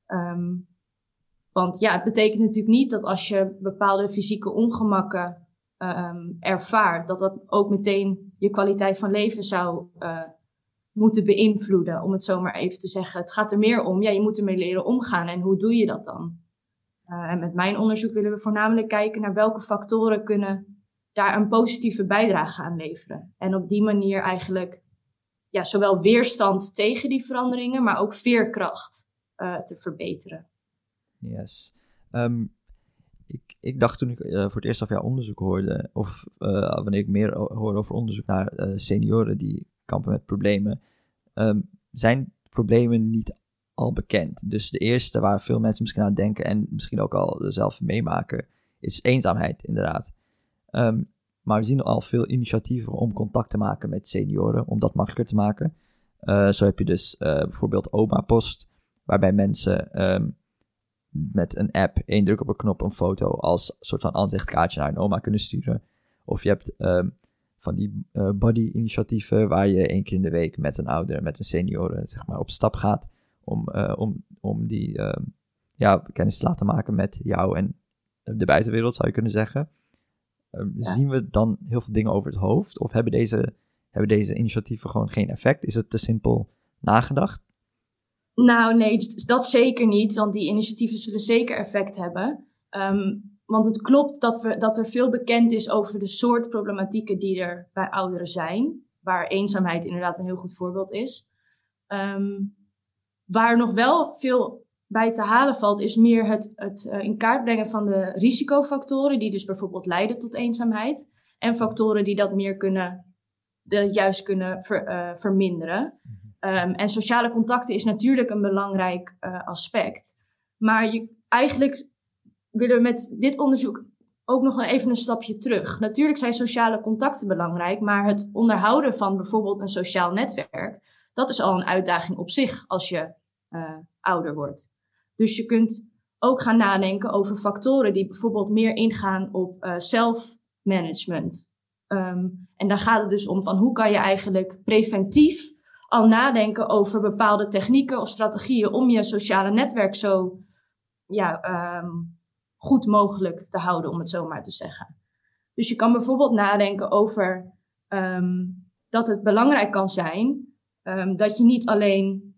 Um, want ja, het betekent natuurlijk niet dat als je bepaalde fysieke ongemakken ervaart, dat dat ook meteen je kwaliteit van leven zou uh, moeten beïnvloeden, om het zo maar even te zeggen. Het gaat er meer om, ja, je moet ermee leren omgaan en hoe doe je dat dan? Uh, en met mijn onderzoek willen we voornamelijk kijken naar welke factoren kunnen daar een positieve bijdrage aan leveren. En op die manier eigenlijk ja, zowel weerstand tegen die veranderingen, maar ook veerkracht uh, te verbeteren. Yes. Um, ik, ik dacht toen ik uh, voor het eerst af jouw onderzoek hoorde, of uh, wanneer ik meer hoor over onderzoek naar uh, senioren die kampen met problemen, um, zijn problemen niet al bekend. Dus de eerste waar veel mensen misschien aan denken en misschien ook al zelf meemaken, is eenzaamheid, inderdaad. Um, maar we zien al veel initiatieven om contact te maken met senioren, om dat makkelijker te maken. zo heb je dus bijvoorbeeld Oma Post, waarbij mensen um, met een app, één druk op een knop, een foto als soort van aanzichtkaartje naar een oma kunnen sturen. Of je hebt um, van die uh, body-initiatieven waar je één keer in de week met een ouder, met een senioren, zeg maar, op stap gaat om, uh, om, om die uh, ja, kennis te laten maken met jou en de buitenwereld, zou je kunnen zeggen. Um, ja. Zien we dan heel veel dingen over het hoofd? Of hebben deze, hebben deze initiatieven gewoon geen effect? Is het te simpel nagedacht? Nou, nee, dat zeker niet, want die initiatieven zullen zeker effect hebben. Um, want het klopt dat, we, dat er veel bekend is over de soort problematieken die er bij ouderen zijn, waar eenzaamheid inderdaad een heel goed voorbeeld is. Um, waar nog wel veel bij te halen valt, is meer het, het uh, in kaart brengen van de risicofactoren, die dus bijvoorbeeld leiden tot eenzaamheid, en factoren die dat meer kunnen, de, juist kunnen ver, uh, verminderen. Um, en sociale contacten is natuurlijk een belangrijk uh, aspect. Maar je, eigenlijk willen we met dit onderzoek ook nog even een stapje terug. Natuurlijk zijn sociale contacten belangrijk, maar het onderhouden van bijvoorbeeld een sociaal netwerk, dat is al een uitdaging op zich als je uh, ouder wordt. Dus je kunt ook gaan nadenken over factoren die bijvoorbeeld meer ingaan op uh, self-management. Um, en daar gaat het dus om van hoe kan je eigenlijk preventief al nadenken over bepaalde technieken of strategieën om je sociale netwerk zo ja, um, goed mogelijk te houden, om het zo maar te zeggen. Dus je kan bijvoorbeeld nadenken over um, dat het belangrijk kan zijn um, dat je niet alleen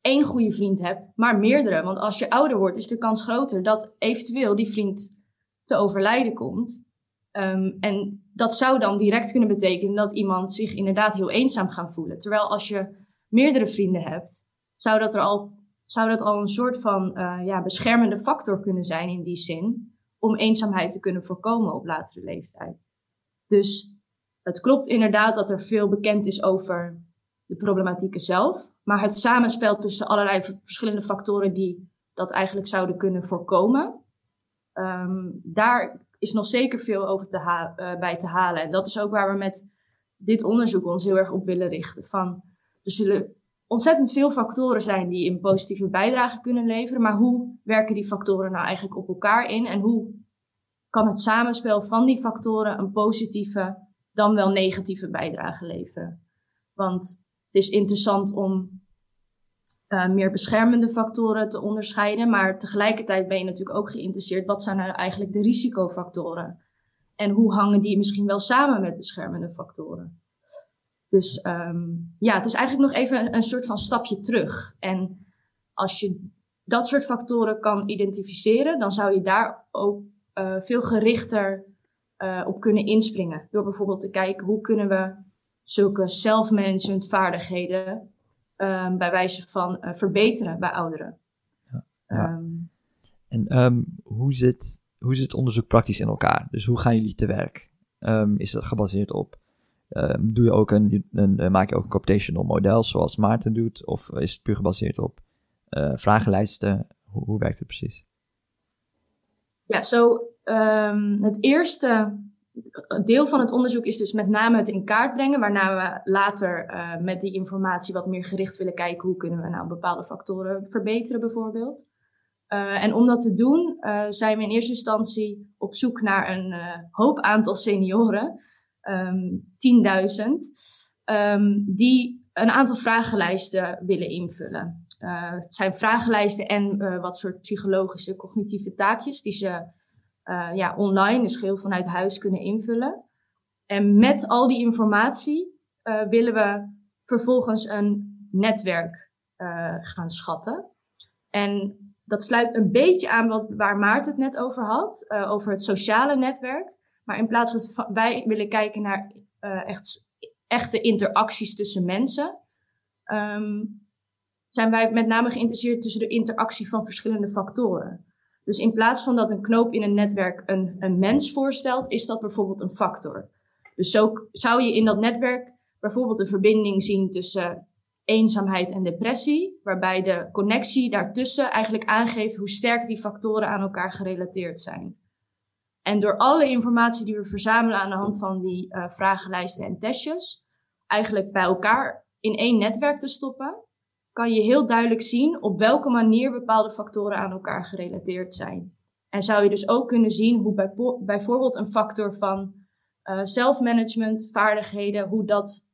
één goede vriend hebt, maar meerdere. Want als je ouder wordt, is de kans groter dat eventueel die vriend te overlijden komt. Um, en dat zou dan direct kunnen betekenen dat iemand zich inderdaad heel eenzaam gaat voelen. Terwijl als je meerdere vrienden hebt, zou dat, er al, zou dat al een soort van uh, ja, beschermende factor kunnen zijn in die zin. Om eenzaamheid te kunnen voorkomen op latere leeftijd. Dus het klopt inderdaad dat er veel bekend is over de problematieken zelf. Maar het samenspel tussen allerlei verschillende factoren die dat eigenlijk zouden kunnen voorkomen. Um, daar is nog zeker veel over te uh, bij te halen. En dat is ook waar we met dit onderzoek ons heel erg op willen richten. Van, er zullen ontzettend veel factoren zijn die een positieve bijdrage kunnen leveren. Maar hoe werken die factoren nou eigenlijk op elkaar in? En hoe kan het samenspel van die factoren een positieve dan wel negatieve bijdrage leveren? Want het is interessant om uh, meer beschermende factoren te onderscheiden. Maar tegelijkertijd ben je natuurlijk ook geïnteresseerd. Wat zijn nou eigenlijk de risicofactoren? En hoe hangen die misschien wel samen met beschermende factoren? Dus um, ja, het is eigenlijk nog even een, soort van stapje terug. En als je dat soort factoren kan identificeren, dan zou je daar ook uh, veel gerichter uh, op kunnen inspringen. Door bijvoorbeeld te kijken hoe kunnen we zulke self-management vaardigheden um, bij wijze van uh, verbeteren bij ouderen. Ja, ja. Um, en um, hoe, zit, hoe zit onderzoek praktisch in elkaar? Dus hoe gaan jullie te werk? is dat gebaseerd op doe je ook een, een, maak je ook een computational model zoals Maarten doet? Of is het puur gebaseerd op uh, vragenlijsten? Hoe, hoe, werkt het precies? Ja, zo het eerste deel van het onderzoek is dus met name het in kaart brengen, waarna we later uh, met die informatie wat meer gericht willen kijken hoe kunnen we nou bepaalde factoren verbeteren bijvoorbeeld. Uh, en om dat te doen uh, zijn we in eerste instantie op zoek naar een hoop aantal senioren, um, 10.000, um, die een aantal vragenlijsten willen invullen. het zijn vragenlijsten en wat soort psychologische cognitieve taakjes die ze uh, ja, online, dus geheel vanuit huis kunnen invullen. En met al die informatie uh, willen we vervolgens een netwerk uh, gaan schatten. En dat sluit een beetje aan wat, waar Maarten het net over had, over het sociale netwerk. Maar in plaats dat wij willen kijken naar echt, echte interacties tussen mensen, um, zijn wij met name geïnteresseerd tussen de interactie van verschillende factoren. Dus in plaats van dat een knoop in een netwerk een, een mens voorstelt, is dat bijvoorbeeld een factor. Dus zo zou je in dat netwerk bijvoorbeeld een verbinding zien tussen eenzaamheid en depressie, waarbij de connectie daartussen eigenlijk aangeeft hoe sterk die factoren aan elkaar gerelateerd zijn. En door alle informatie die we verzamelen aan de hand van die uh, vragenlijsten en testjes, eigenlijk bij elkaar in één netwerk te stoppen, kan je heel duidelijk zien op welke manier bepaalde factoren aan elkaar gerelateerd zijn. En zou je dus ook kunnen zien hoe bij, bijvoorbeeld een factor van uh, zelfmanagement, vaardigheden, hoe dat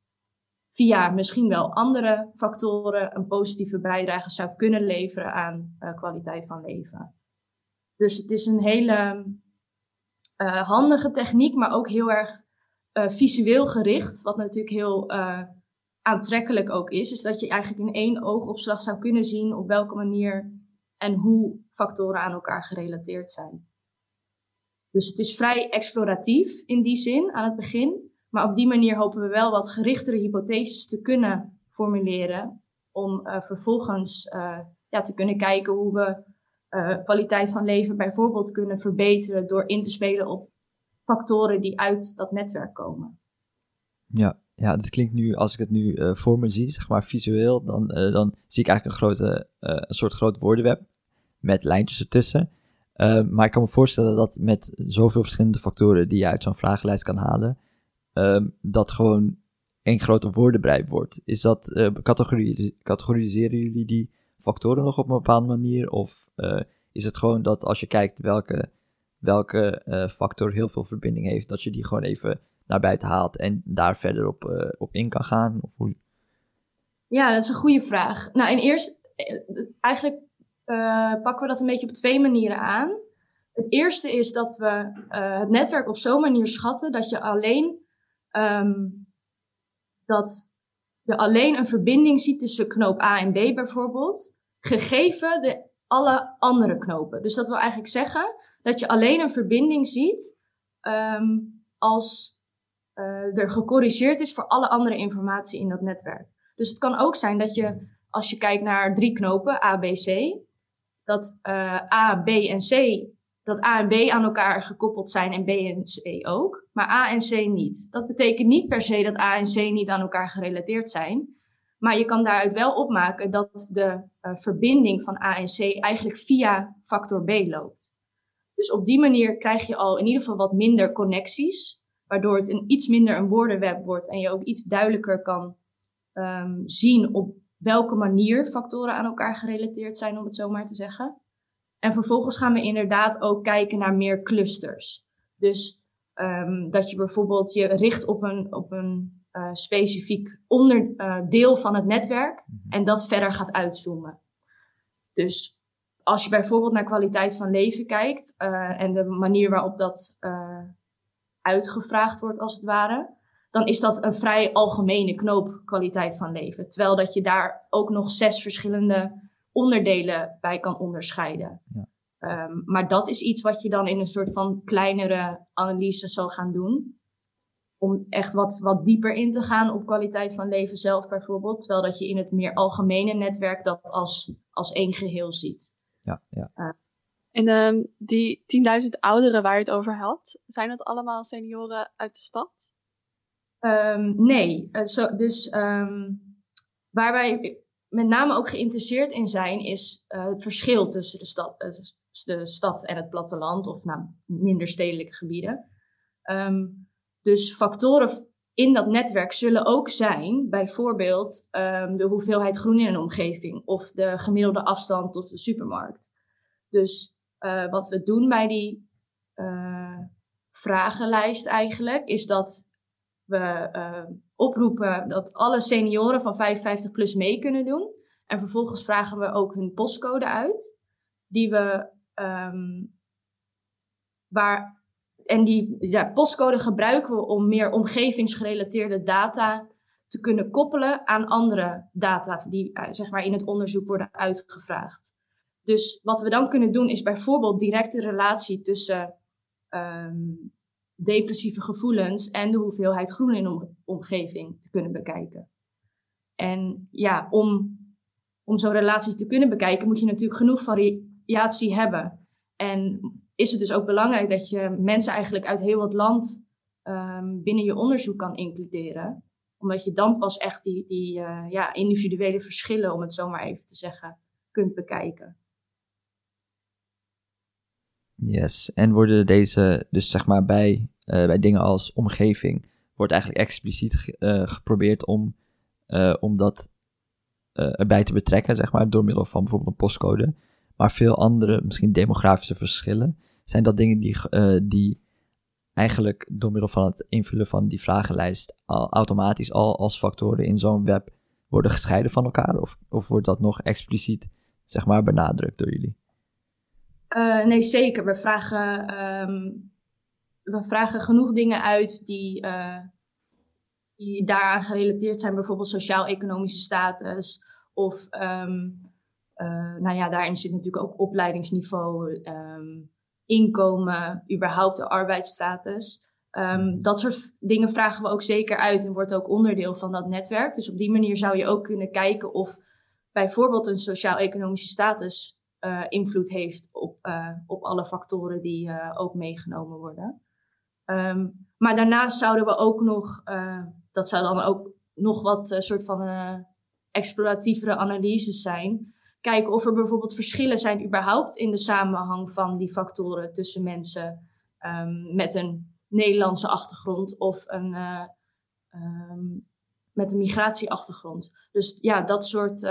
via misschien wel andere factoren een positieve bijdrage zou kunnen leveren aan uh, kwaliteit van leven. Dus het is een hele uh, handige techniek, maar ook heel erg visueel gericht, wat natuurlijk heel aantrekkelijk ook is, is dat je eigenlijk in één oogopslag zou kunnen zien op welke manier en hoe factoren aan elkaar gerelateerd zijn. Dus het is vrij exploratief in die zin aan het begin, maar op die manier hopen we wel wat gerichtere hypotheses te kunnen formuleren om uh, vervolgens uh, ja, te kunnen kijken hoe we uh, kwaliteit van leven bijvoorbeeld kunnen verbeteren door in te spelen op factoren die uit dat netwerk komen. Ja, ja, dat klinkt nu, als ik het nu uh, voor me zie, zeg maar visueel, dan, uh, dan zie ik eigenlijk een, grote, uh, een soort groot woordenweb met lijntjes ertussen. maar ik kan me voorstellen dat met zoveel verschillende factoren die je uit zo'n vragenlijst kan halen, dat gewoon één grote woordenbrei wordt. Is dat, categoriseren jullie die factoren nog op een bepaalde manier? Of is het gewoon dat als je kijkt welke, welke factor heel veel verbinding heeft, dat je die gewoon even naar buiten haalt en daar verder op, uh, op in kan gaan? Of hoe... Ja, dat is een goede vraag. Nou, in eerst, eh, eigenlijk uh, pakken we dat een beetje op twee manieren aan. Het eerste is dat we het netwerk op zo'n manier schatten dat je alleen um, dat je alleen een verbinding ziet tussen knoop A en B bijvoorbeeld, gegeven de alle andere knopen. Dus dat wil eigenlijk zeggen dat je alleen een verbinding ziet um, als uh, er gecorrigeerd is voor alle andere informatie in dat netwerk. Dus het kan ook zijn dat je, als je kijkt naar drie knopen, A, B, C, dat uh, A, B en C, dat A en B aan elkaar gekoppeld zijn en B en C ook, maar A en C niet. Dat betekent niet per se dat A en C niet aan elkaar gerelateerd zijn, maar je kan daaruit wel opmaken dat de uh, verbinding van A en C eigenlijk via factor B loopt. Dus op die manier krijg je al in ieder geval wat minder connecties waardoor het een iets minder een woordenweb wordt en je ook iets duidelijker kan um, zien op welke manier factoren aan elkaar gerelateerd zijn, om het zo maar te zeggen. En vervolgens gaan we inderdaad ook kijken naar meer clusters. Dus um, dat je bijvoorbeeld je richt op een, op een uh, specifiek onderdeel uh, van het netwerk mhm. en dat verder gaat uitzoomen. Dus als je bijvoorbeeld naar kwaliteit van leven kijkt uh, en de manier waarop dat uitgevraagd wordt als het ware, dan is dat een vrij algemene knoop kwaliteit van leven. Terwijl dat je daar ook nog zes verschillende onderdelen bij kan onderscheiden. Ja. Um, maar dat is iets wat je dan in een soort van kleinere analyse zal gaan doen. Om echt wat, wat dieper in te gaan op kwaliteit van leven zelf bijvoorbeeld. Terwijl dat je in het meer algemene netwerk dat als, als één geheel ziet. Ja, ja. Uh, en um, die 10.000 ouderen waar je het over had, zijn dat allemaal senioren uit de stad? Um, nee, zo, dus um, waar wij met name ook geïnteresseerd in zijn, is uh, het verschil tussen de stad, uh, de stad en het platteland, of nou, minder stedelijke gebieden. Dus factoren in dat netwerk zullen ook zijn, bijvoorbeeld de hoeveelheid groen in een omgeving, of de gemiddelde afstand tot de supermarkt. Dus uh, wat we doen bij die vragenlijst eigenlijk, is dat we uh, oproepen dat alle senioren van 55 plus mee kunnen doen. En vervolgens vragen we ook hun postcode uit. Die we, um, waar, en die ja, postcode gebruiken we om meer omgevingsgerelateerde data te kunnen koppelen aan andere data die uh, zeg maar in het onderzoek worden uitgevraagd. Dus wat we dan kunnen doen is bijvoorbeeld directe relatie tussen um, depressieve gevoelens en de hoeveelheid groen in de omgeving te kunnen bekijken. En ja, om, om zo'n relatie te kunnen bekijken, moet je natuurlijk genoeg variatie hebben. En is het dus ook belangrijk dat je mensen eigenlijk uit heel het land um, binnen je onderzoek kan includeren. Omdat je dan pas echt die, die uh, ja, individuele verschillen, om het zo maar even te zeggen, kunt bekijken. Yes, en worden deze, dus zeg maar bij, uh, bij dingen als omgeving, wordt eigenlijk expliciet uh, geprobeerd om, uh, om dat erbij te betrekken, zeg maar, door middel van bijvoorbeeld een postcode. Maar veel andere, misschien demografische verschillen, zijn dat dingen die, die eigenlijk door middel van het invullen van die vragenlijst al, automatisch al als factoren in zo'n web worden gescheiden van elkaar? Of, of wordt dat nog expliciet, zeg maar, benadrukt door jullie? Uh, nee, zeker. We vragen, um, we vragen genoeg dingen uit die, uh, die daaraan gerelateerd zijn. Bijvoorbeeld sociaal-economische status. Of, um, uh, nou ja, daarin zit natuurlijk ook opleidingsniveau, um, inkomen, überhaupt de arbeidsstatus. dat soort dingen vragen we ook zeker uit en wordt ook onderdeel van dat netwerk. Dus op die manier zou je ook kunnen kijken of bijvoorbeeld een sociaal-economische status uh, invloed heeft op, uh, op alle factoren die uh, ook meegenomen worden. Um, maar daarnaast zouden we ook nog, dat zou dan ook nog wat soort van exploratievere analyses zijn. Kijken of er bijvoorbeeld verschillen zijn überhaupt in de samenhang van die factoren tussen mensen um, met een Nederlandse achtergrond of een, um, met een migratieachtergrond. Dus ja, dat soort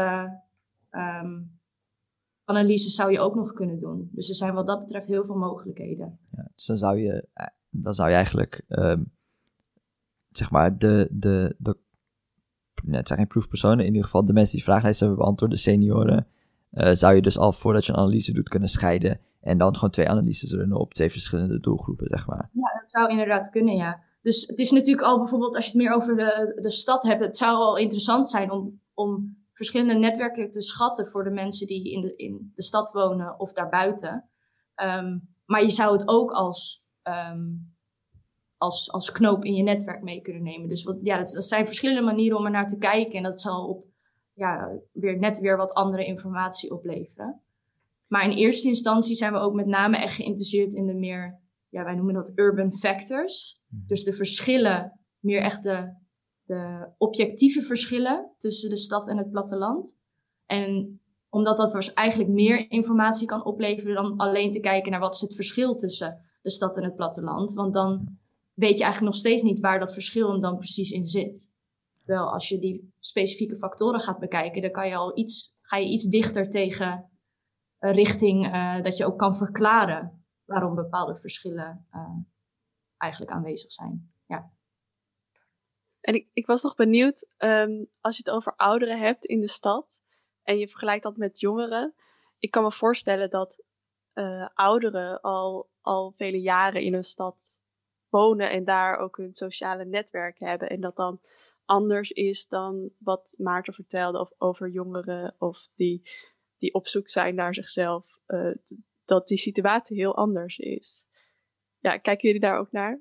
analyses zou je ook nog kunnen doen. Dus er zijn wat dat betreft heel veel mogelijkheden. Ja, dus dan zou je, eh, dan zou je eigenlijk, um, zeg maar, de, de, de nee, het zijn geen proefpersonen, in ieder geval de mensen die vragenlijst hebben beantwoord, de senioren, uh, zou je dus al voordat je een analyse doet kunnen scheiden en dan gewoon twee analyses runnen op twee verschillende doelgroepen, zeg maar. Ja, dat zou inderdaad kunnen, ja. Dus het is natuurlijk al bijvoorbeeld, als je het meer over de, de stad hebt, het zou al interessant zijn om, om verschillende netwerken te schatten voor de mensen die in de, in de stad wonen of daarbuiten. Um, maar je zou het ook als, um, als, als knoop in je netwerk mee kunnen nemen. Dus wat, ja, dat, zijn verschillende manieren om er naar te kijken. En dat zal op, ja, weer net weer wat andere informatie opleveren. Maar in eerste instantie zijn we ook met name echt geïnteresseerd in de meer, ja, wij noemen dat urban factors. Mhm. Dus de verschillen, meer echt de de objectieve verschillen tussen de stad en het platteland. En omdat dat eigenlijk meer informatie kan opleveren dan alleen te kijken naar wat is het verschil tussen de stad en het platteland. Want dan weet je eigenlijk nog steeds niet waar dat verschil dan precies in zit. Terwijl als je die specifieke factoren gaat bekijken, dan kan je al iets, ga je iets dichter tegen richting uh, dat je ook kan verklaren waarom bepaalde verschillen uh, eigenlijk aanwezig zijn. Ja. En ik, ik was nog benieuwd, um, als je het over ouderen hebt in de stad en je vergelijkt dat met jongeren. Ik kan me voorstellen dat uh, ouderen al, al vele jaren in een stad wonen en daar ook hun sociale netwerk hebben. En dat dan anders is dan wat Maarten vertelde of over jongeren of die, die op zoek zijn naar zichzelf. Uh, dat die situatie heel anders is. Ja, kijken jullie daar ook naar?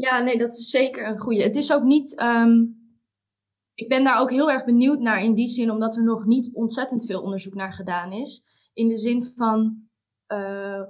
Ja, nee, dat is zeker een goede. Het is ook niet. Um, ik ben daar ook heel erg benieuwd naar in die zin, omdat er nog niet ontzettend veel onderzoek naar gedaan is. In de zin van. Uh,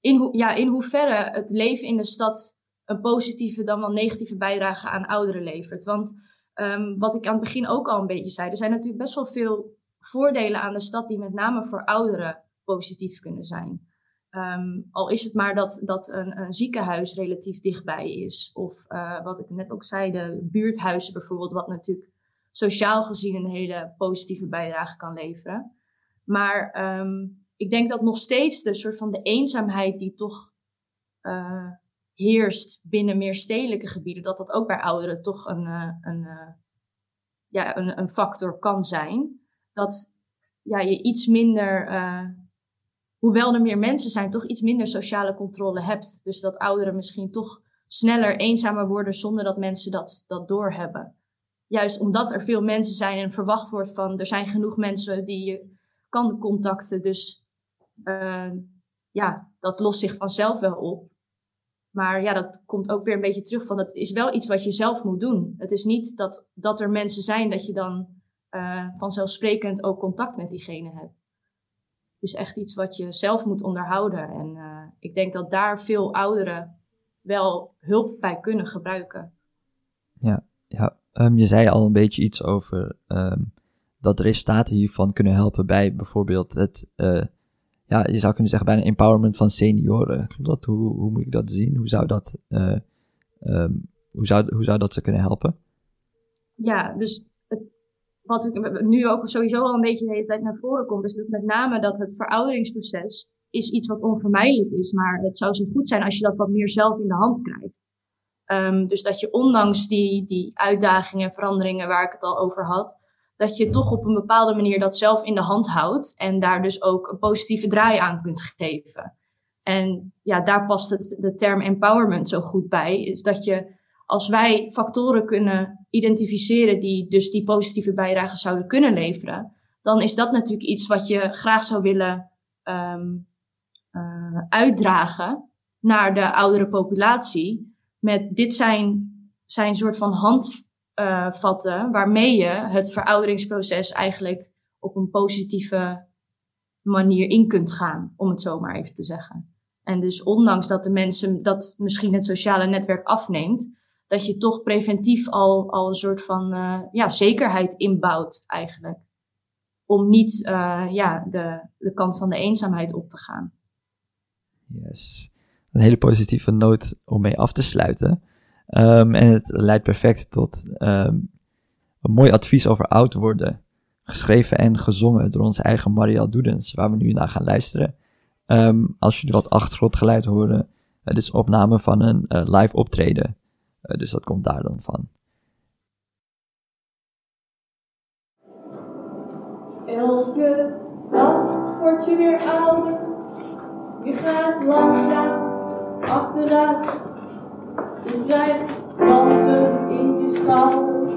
in, ja, in hoeverre het leven in de stad een positieve dan wel negatieve bijdrage aan ouderen levert. Want um, wat ik aan het begin ook al een beetje zei, er zijn natuurlijk best wel veel voordelen aan de stad die met name voor ouderen positief kunnen zijn. Um, al is het maar dat, dat een, een ziekenhuis relatief dichtbij is. Of uh, wat ik net ook zei, de buurthuizen bijvoorbeeld, wat natuurlijk sociaal gezien een hele positieve bijdrage kan leveren. Maar um, ik denk dat nog steeds de soort van de eenzaamheid die toch uh, heerst binnen meer stedelijke gebieden, dat dat ook bij ouderen toch een, uh, een, ja, een, een factor kan zijn. Dat ja, je iets minder hoewel er meer mensen zijn, toch iets minder sociale controle hebt. Dus dat ouderen misschien toch sneller eenzamer worden zonder dat mensen dat, dat doorhebben. Juist omdat er veel mensen zijn en verwacht wordt van er zijn genoeg mensen die je kan contacten. Dus uh, ja, dat lost zich vanzelf wel op. Maar ja, dat komt ook weer een beetje terug van het is wel iets wat je zelf moet doen. Het is niet dat, dat er mensen zijn dat je dan uh, vanzelfsprekend ook contact met diegene hebt is echt iets wat je zelf moet onderhouden. En uh, ik denk dat daar veel ouderen wel hulp bij kunnen gebruiken. Ja, ja. Um, je zei al een beetje iets over um, dat de resultaten hiervan kunnen helpen bij bijvoorbeeld het, uh, ja, je zou kunnen zeggen bij een empowerment van senioren. Klopt dat? Hoe, hoe moet ik dat zien? Hoe zou dat, uh, um, hoe zou, hoe zou dat ze kunnen helpen? Ja, dus wat ik nu ook sowieso al een beetje de hele tijd naar voren komt, is dat met name dat het verouderingsproces is iets wat onvermijdelijk is. Maar het zou zo goed zijn als je dat wat meer zelf in de hand krijgt. Um, dus dat je ondanks die, die uitdagingen en veranderingen waar ik het al over had, dat je toch op een bepaalde manier dat zelf in de hand houdt en daar dus ook een positieve draai aan kunt geven. En ja, daar past het, de term empowerment zo goed bij, is dat je als wij factoren kunnen identificeren die dus die positieve bijdrage zouden kunnen leveren, dan is dat natuurlijk iets wat je graag zou willen um, uitdragen naar de oudere populatie. Met dit zijn, zijn soort van handvatten uh, waarmee je het verouderingsproces eigenlijk op een positieve manier in kunt gaan, om het zo maar even te zeggen. En dus ondanks dat de mensen dat misschien het sociale netwerk afneemt, dat je toch preventief al, al een soort van uh, ja, zekerheid inbouwt eigenlijk. Om niet uh, ja, de, de kant van de eenzaamheid op te gaan. Yes. Een hele positieve noot om mee af te sluiten. Um, en het leidt perfect tot um, een mooi advies over oud worden. Geschreven en gezongen door onze eigen Marielle Doedens, waar we nu naar gaan luisteren. Um, als jullie wat achtergrondgeluid horen, het is opname van een uh, live optreden dus dat komt daar dan van. Elke dag word je weer ouder. Je gaat langzaam achteruit. Je krijgt kanten in je schouder.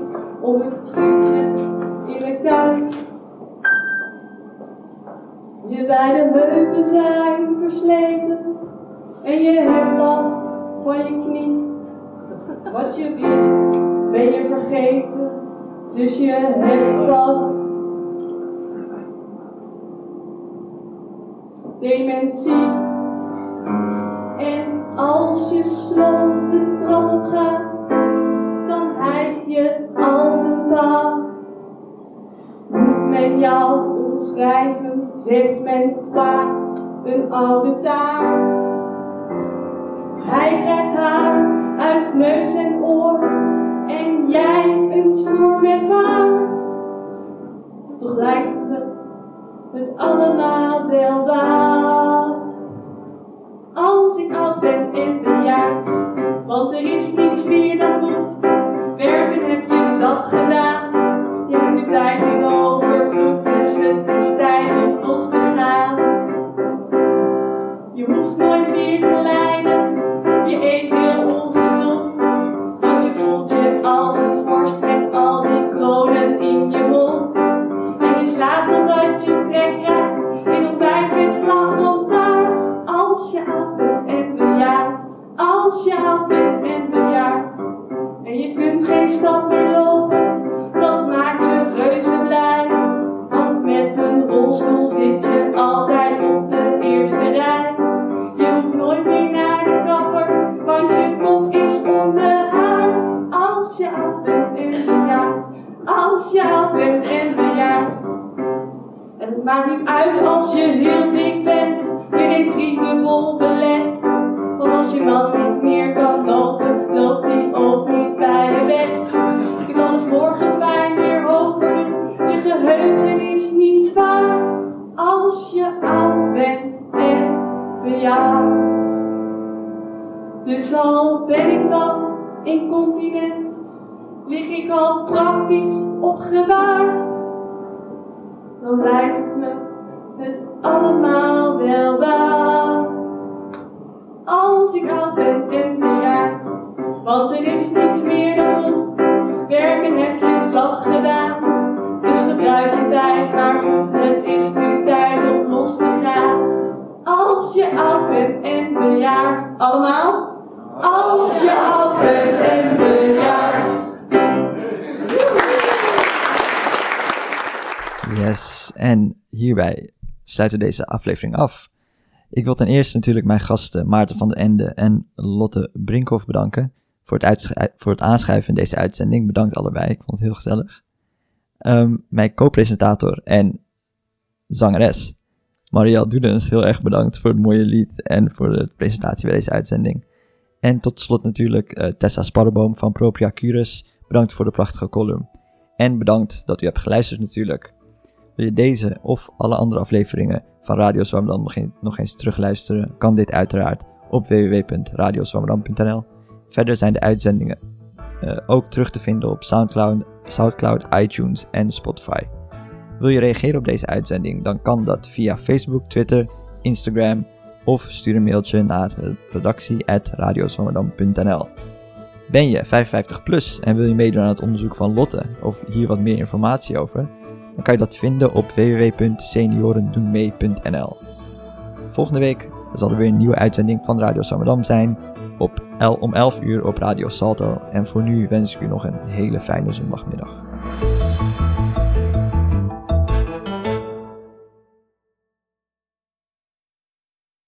Of het schietje in de kuit. Je beide heupen zijn versleten. En je hebt last van je knie. Wat je wist, ben je vergeten, dus je hebt vast dementie. En als je slop de trap gaat, dan hijg je als een paal. Moet men jou omschrijven, zegt men vaak een oude taart. Hij krijgt haar neus en oor en jij een snoer met baard. Toch lijkt het het allemaal wel waar. Als ik oud ben en bejaard, want er is niets meer dat moet. Werken heb je zat gedaan, je hebt de tijd in overvloed, dus het is tijd om los te als je haalt bent en bejaard. En je kunt geen stap meer lopen, dat maakt je reuze blij. Want met een rolstoel zit je altijd op de eerste rij. Je hoeft nooit meer naar de kapper, want je kop is onbehaard. Als je oud bent en bejaard, als je oud bent en bejaard. Het maakt niet uit als je heel dik bent, je neemt drie dubbel belet. Want als je man niet meer kan lopen, loopt hij ook niet bij je weg. Dan is morgen pijn weer hoger, je geheugen is niets waard. Als je oud bent en bejaard. Dus al ben ik dan incontinent, lig ik al praktisch opgewaard. Dan lijkt het me het allemaal wel waar. Als ik oud ben en bejaard, want er is niks meer dan goed. Werken heb je zat gedaan, dus gebruik je tijd. Maar goed, het is nu tijd om los te gaan. Als je oud bent en bejaard, allemaal. Als je oud bent en bejaard. Yes, en hierbij sluiten we deze aflevering af. Ik wil ten eerste natuurlijk mijn gasten Maarten van der Ende en Lotte Brinkhoff bedanken voor het, voor het aanschuiven in deze uitzending. Bedankt allebei, ik vond het heel gezellig. Um, mijn co-presentator en zangeres Marielle Doedens, heel erg bedankt voor het mooie lied en voor de presentatie bij deze uitzending. En tot slot natuurlijk uh, Tessa Sparreboom van Propria Curus. Bedankt voor de prachtige column. En bedankt dat u hebt geluisterd natuurlijk. Wil je deze of alle andere afleveringen van Radio Zwammerdam nog, eens terugluisteren, kan dit uiteraard op www.radiozwammerdam.nl. Verder zijn de uitzendingen uh, ook terug te vinden op Soundcloud, Soundcloud, iTunes en Spotify. Wil je reageren op deze uitzending, dan kan dat via Facebook, Twitter, Instagram of stuur een mailtje naar redactie.radiozwammerdam.nl. Ben je 55 plus en wil je meedoen aan het onderzoek van Lotte of hier wat meer informatie over? Dan kan je dat vinden op www.seniorendoenmee.nl. Volgende week zal er weer een nieuwe uitzending van Radio Zwammerdam zijn op om 11 uur op Radio Salto. En voor nu wens ik u nog een hele fijne zondagmiddag.